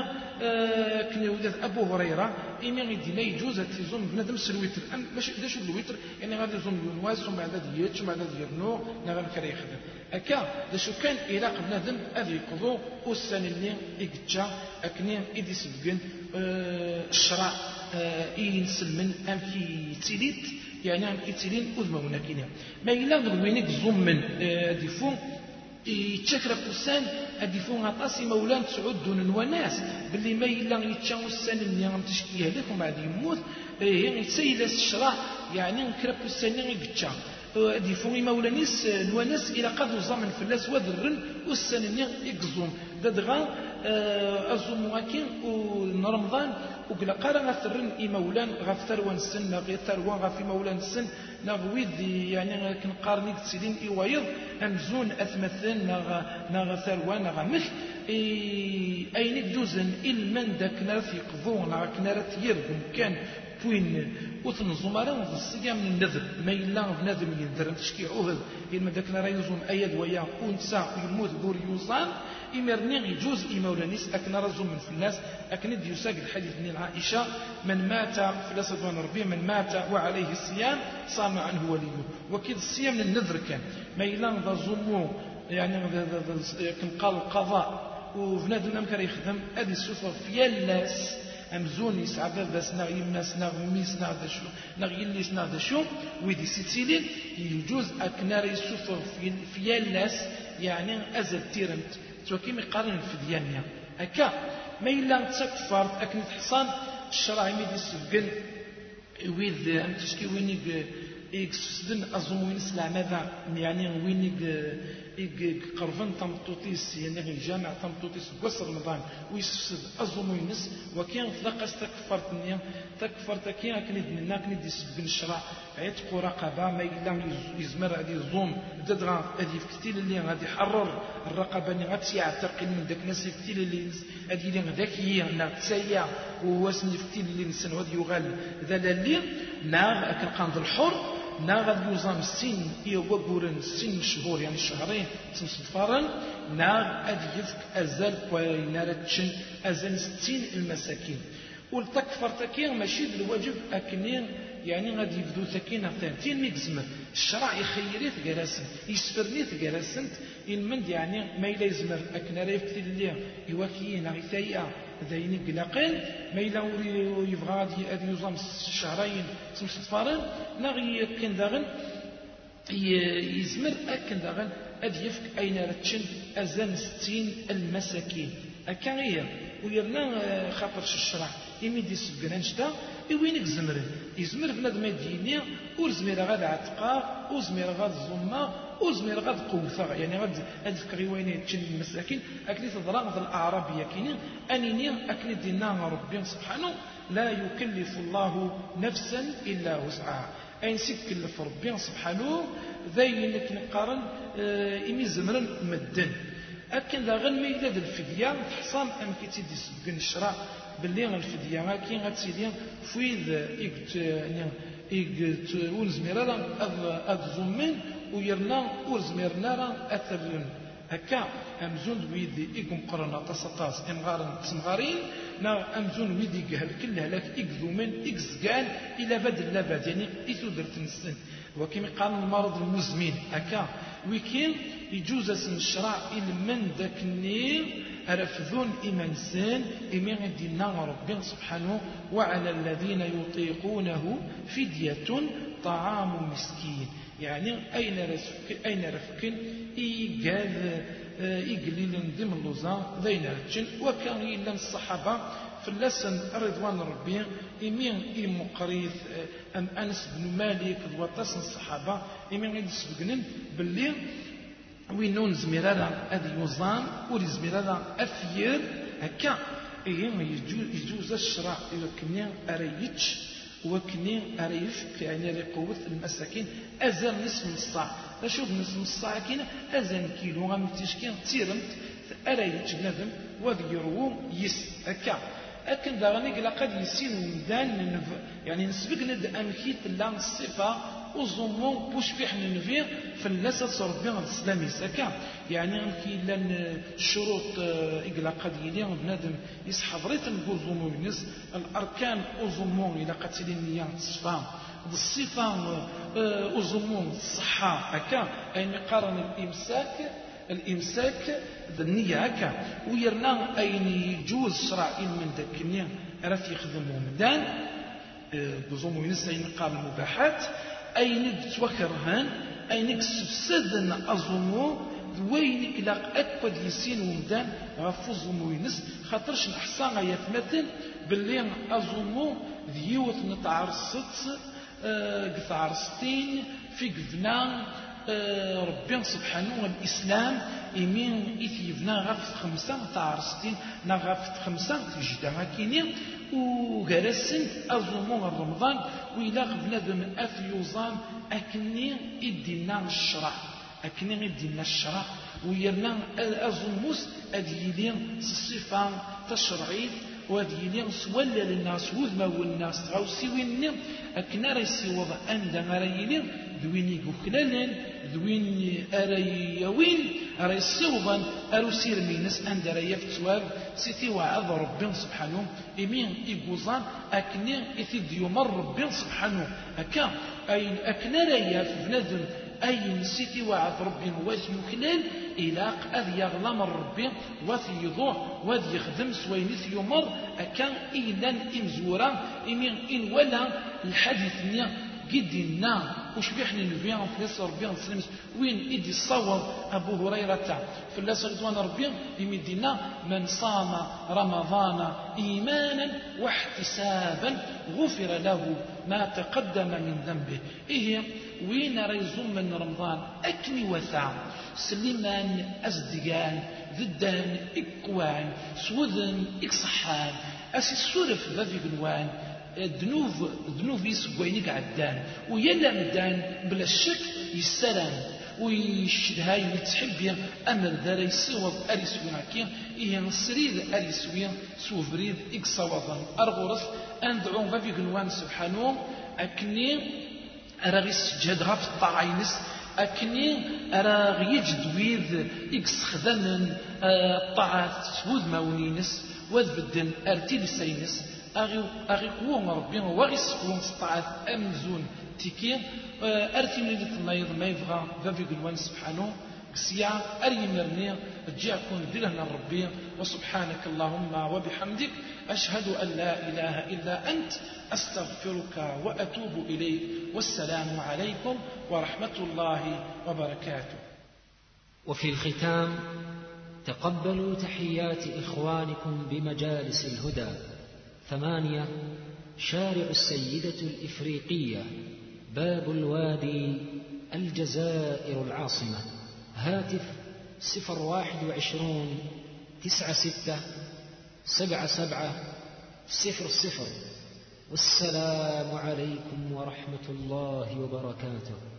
كنا أبو هريرة غيدي لا يجوز تيزون بنادم الوتر ماشي داش الوتر؟ يعني غادي يزون يونواز ومن بعد يتش ومن بعد يرنو نا غنكر يخدم. هكا داشو كان إلى بنادم أذي يقضو والسن اللي إكتشا أكني إدي سبقن آه الشرع آه ينسلمن أم كي تيليت يعني أم كي تيلين أذما ونكينا ما إلا غوينك زمن آه ديفون يتشكر بوسان هادي فون غطاسي مولان تسعود دون وناس باللي ما إلا يتشاو السن اللي غم تشكي هذاك ومن بعد يموت إيه يتسيل الشرع يعني نكرب السن يقتشا هادي فون مولانيس نواناس إلى قدر زمن فلاس وذرن والسن اللي يقزوم ددغا أزوم واكين ورمضان وقلا قارا غثرن إمولان غثروان السن غير ثروان غفي مولان السن نغويد يعني كنقارني تسيدين إيوايض أمزون أثمثن نغ نغ ثروان نغ مش أين دوزن إلمن داك نرث يقضون نغ كنرث يرغم كان وين وتنظم راه الصيام من النذر ما إلا بنادم ينذر. تشكي عهد إما ذاك راه يزوم أيد ويا أنثى يموت بور يوصان إمرني يجوز إمولانيس أكن رزوم من فلاس أكن يساق الحديث من عائشة من مات فلاس دوان ربي من مات وعليه الصيام صام عنه وليه. وكيد الصيام من النذر كان. ما إلا زمو يعني كن قال القضاء. وبنادم كان يخدم هذه السفر في الناس امزون يسعى باباس ناغ يماس ناغ ميس ناغ دا شو ناغ يليس ناغ دا شو ويدي سيتسيلين يجوز اكنار يسوفر في الناس يعني ازل تيرمت تو كيما يقارن في ديانيا هكا ما الا تكفرت اكن تحصان الشرع يميد يسبقن ويد امتشكي وينيك يكسدن أظن وين سلع ماذا يعني وين قرفن تمطوطيس يعني الجامع تمطوطيس قصر رمضان ويسفسد أظن وينس وكان فلاق استكفرت نيا تكفرت كي كنيد منا كنيد يسبن الشرع عتق رقبة ما إلا يزمر هذه الظوم تدغى هذه فتيل اللي غادي يحرر الرقبة اللي غادي يعتقل من ذاك الناس فتيل اللي هذه اللي ذاك هي تسيا وواسن فتيل اللي نسن غادي يغال. ذا اللي ناغ كنقاند الحر نا غاد يوزام السين إيه وقورن السين شهور يعني شهرين تنصفارن نا غاد يفك أزال كوينارة تشن أزال ستين المساكين. والتكفر تكين ماشي الواجب أكنين يعني غادي يبدو تكين ثانتين ميكزمر الشرع يخيري تقراسن يسفرني تقراسن. المند يعني ما إلا يزمر أكنا ريف كتير اللي يواكيين غيثايا ذاين قلاقين ما إلا يبغى غادي يوزام شهرين تمصفارين لا كان داغن يزمر أكن داغن أد يفك أين رتشن؟ أزن ستين المساكين. أكا غير. ويرنا خاطر الشرع يميد يسبقنا نشتا وينك زمرن يزمر بنادم يديني ور زمير غاد عتقا ور زمير غاد ور زمير غاد قوثا يعني غاد فكري وين تشن المساكين. أكلي تضرا غاد الاعرابيه كاينين أنيني أكلي دينا ربي سبحانه. لا يكلف الله نفسا إلا وسعها. أين سيكلف ربي سبحانه؟ ذاين نقارن آه إمي زمرن مدن. أكن ذا غن ميلا الفدية. تحصان أم كي تيدي سبقن الشرع باللي الفدية كي غتسيدي فويد إيكت إيكت ونزمير راه أذ زمين ويرنا ورزميرنا راه أثرن هكا أمزون ويد إيكم قرنا تصطاس إمغارن تسمغارين نا أمزون ويد يقهل كل هلاك إكذومن إكزقان إلى بدل لابد يعني إثو درت نسن. وكما قال المرض المزمن هكا. ويكين يجوز اسم الشرع من ذاك النير أرفذون إيمانسان إيمان دينا ربي سبحانه وعلى الذين يطيقونه فدية طعام مسكين. يعني أين رفك أين رفك إيقال إيقليل ندم اللوزا ذين رجل وكان إلا الصحابة فلسن رضوان ربي إمين إم قريث أم أنس بن مالك وطاس الصحابة إمين يدسبقنن باللي وين زمير هذا هذا يوزان ولي زمير هذا أفير هكا. إيه يجوز الشرع إذا كني أريتش وكني أريف يعني قوة المساكين. أزال نصف الصاع. أشوف نصف الصاع كينا. أزال كيلو غام تشكين تيرمت. أريتش بنادم وذي يروو يس. هكا أكن داغني قلا قد يسين ومدان يعني نسبق ند أمكيت لا الصفة وزمو بوش فيح ننفير فلسة ربي غد السلام يساكا يعني أمكي لأن الشروط إقلا قد يلي بنادم يسحب ريت نقول ينس الأركان أزمو إلى قد نيان تصفى الصفة أزمو الصحة هكا. أي مقارن الإمساك الإمساك النية هكا. ويرنا أين يجوز شرع من ذاك النية؟ راه يخدموا مدان بزوم ينسى أين قال المباحات أين توكرهن أين سفسدن أظنو وين كلا أكبد يسين ومدان؟ غفوز وينس خاطرش نحصى غاية مثل باللي أظنو ذيوت نتعرصت قثعرستين في قفنا ربي سبحانه الإسلام إمين إثيفنا غف خمسة نا غف خمسة تجدا كيني وغرسن أزومو رمضان وإلا غفنا بمن أف يوزان أكني إدينا الشرع. أكني إدينا الشرع. ويرنا أزوموس أديلين الصفة تشرعيت وهذه يلي سولا للناس وذما والناس غاوسيوين أكنا راه يسيوض أندا راه يلي ذوين يقوكلالن ذوين أريوين. راه يسيوضا أرو سير مينس أندا راه يفتواب سيتي وعظ ربي سبحانه إمين إيقوزان أكني إثيد يمر ربي سبحانه. أكا أين أكنا راه يفنذن أي نسيتي وعد ربي واش يكلل إلاق أذ يغلم ربي وفي يضوع وذ يخدم سوينث يمر. أكان إيلان إمزورا إمين إن ولا الحديث وش بيحني نبيان فلاس ربي سلمس وين إدي الصور أبو هريرة فلاس رضوان ربي يمدينا من صام رمضان إيمانا واحتسابا غفر له ما تقدم من ذنبه. إيه وين ريزوم من رمضان؟ أكني وثا سليمان أزدقان ذدان إكوان سوذن إكصحان. أسي السورف ذا في قنوان ذنوب ذنوب يسوينك عدان ويلا مدان بلا الشك يسلم ويشد هاي يتحب أمل ذا يسوض أريسوين كي إيه نصريد أريسوين سوفريد إكسوضا أرغرس أندعو بابي قنوان سبحانه أكني أرى السجاد غف الطاعينس أكني أرى يجد ويذ إكس خدمن الطاعة سود ماونينس وذبدن أرتي لسينس أغي أغي قوم ربي سكون سطاعة أمزون تيكي أرتي من النايض ما يبغى فافي قلوان سبحانه كسيا أري مرني جاكم دلنا ربي وسبحانك اللهم وبحمدك أشهد أن لا إله إلا أنت أستغفرك وأتوب إليك والسلام عليكم ورحمة الله وبركاته. وفي الختام تقبلوا تحيات إخوانكم بمجالس الهدى. ثمانية شارع السيدة الإفريقية باب الوادي الجزائر العاصمة. هاتف صفر واحد وعشرون تسعة ستة سبعة سبعة صفر صفر. والسلام عليكم ورحمة الله وبركاته.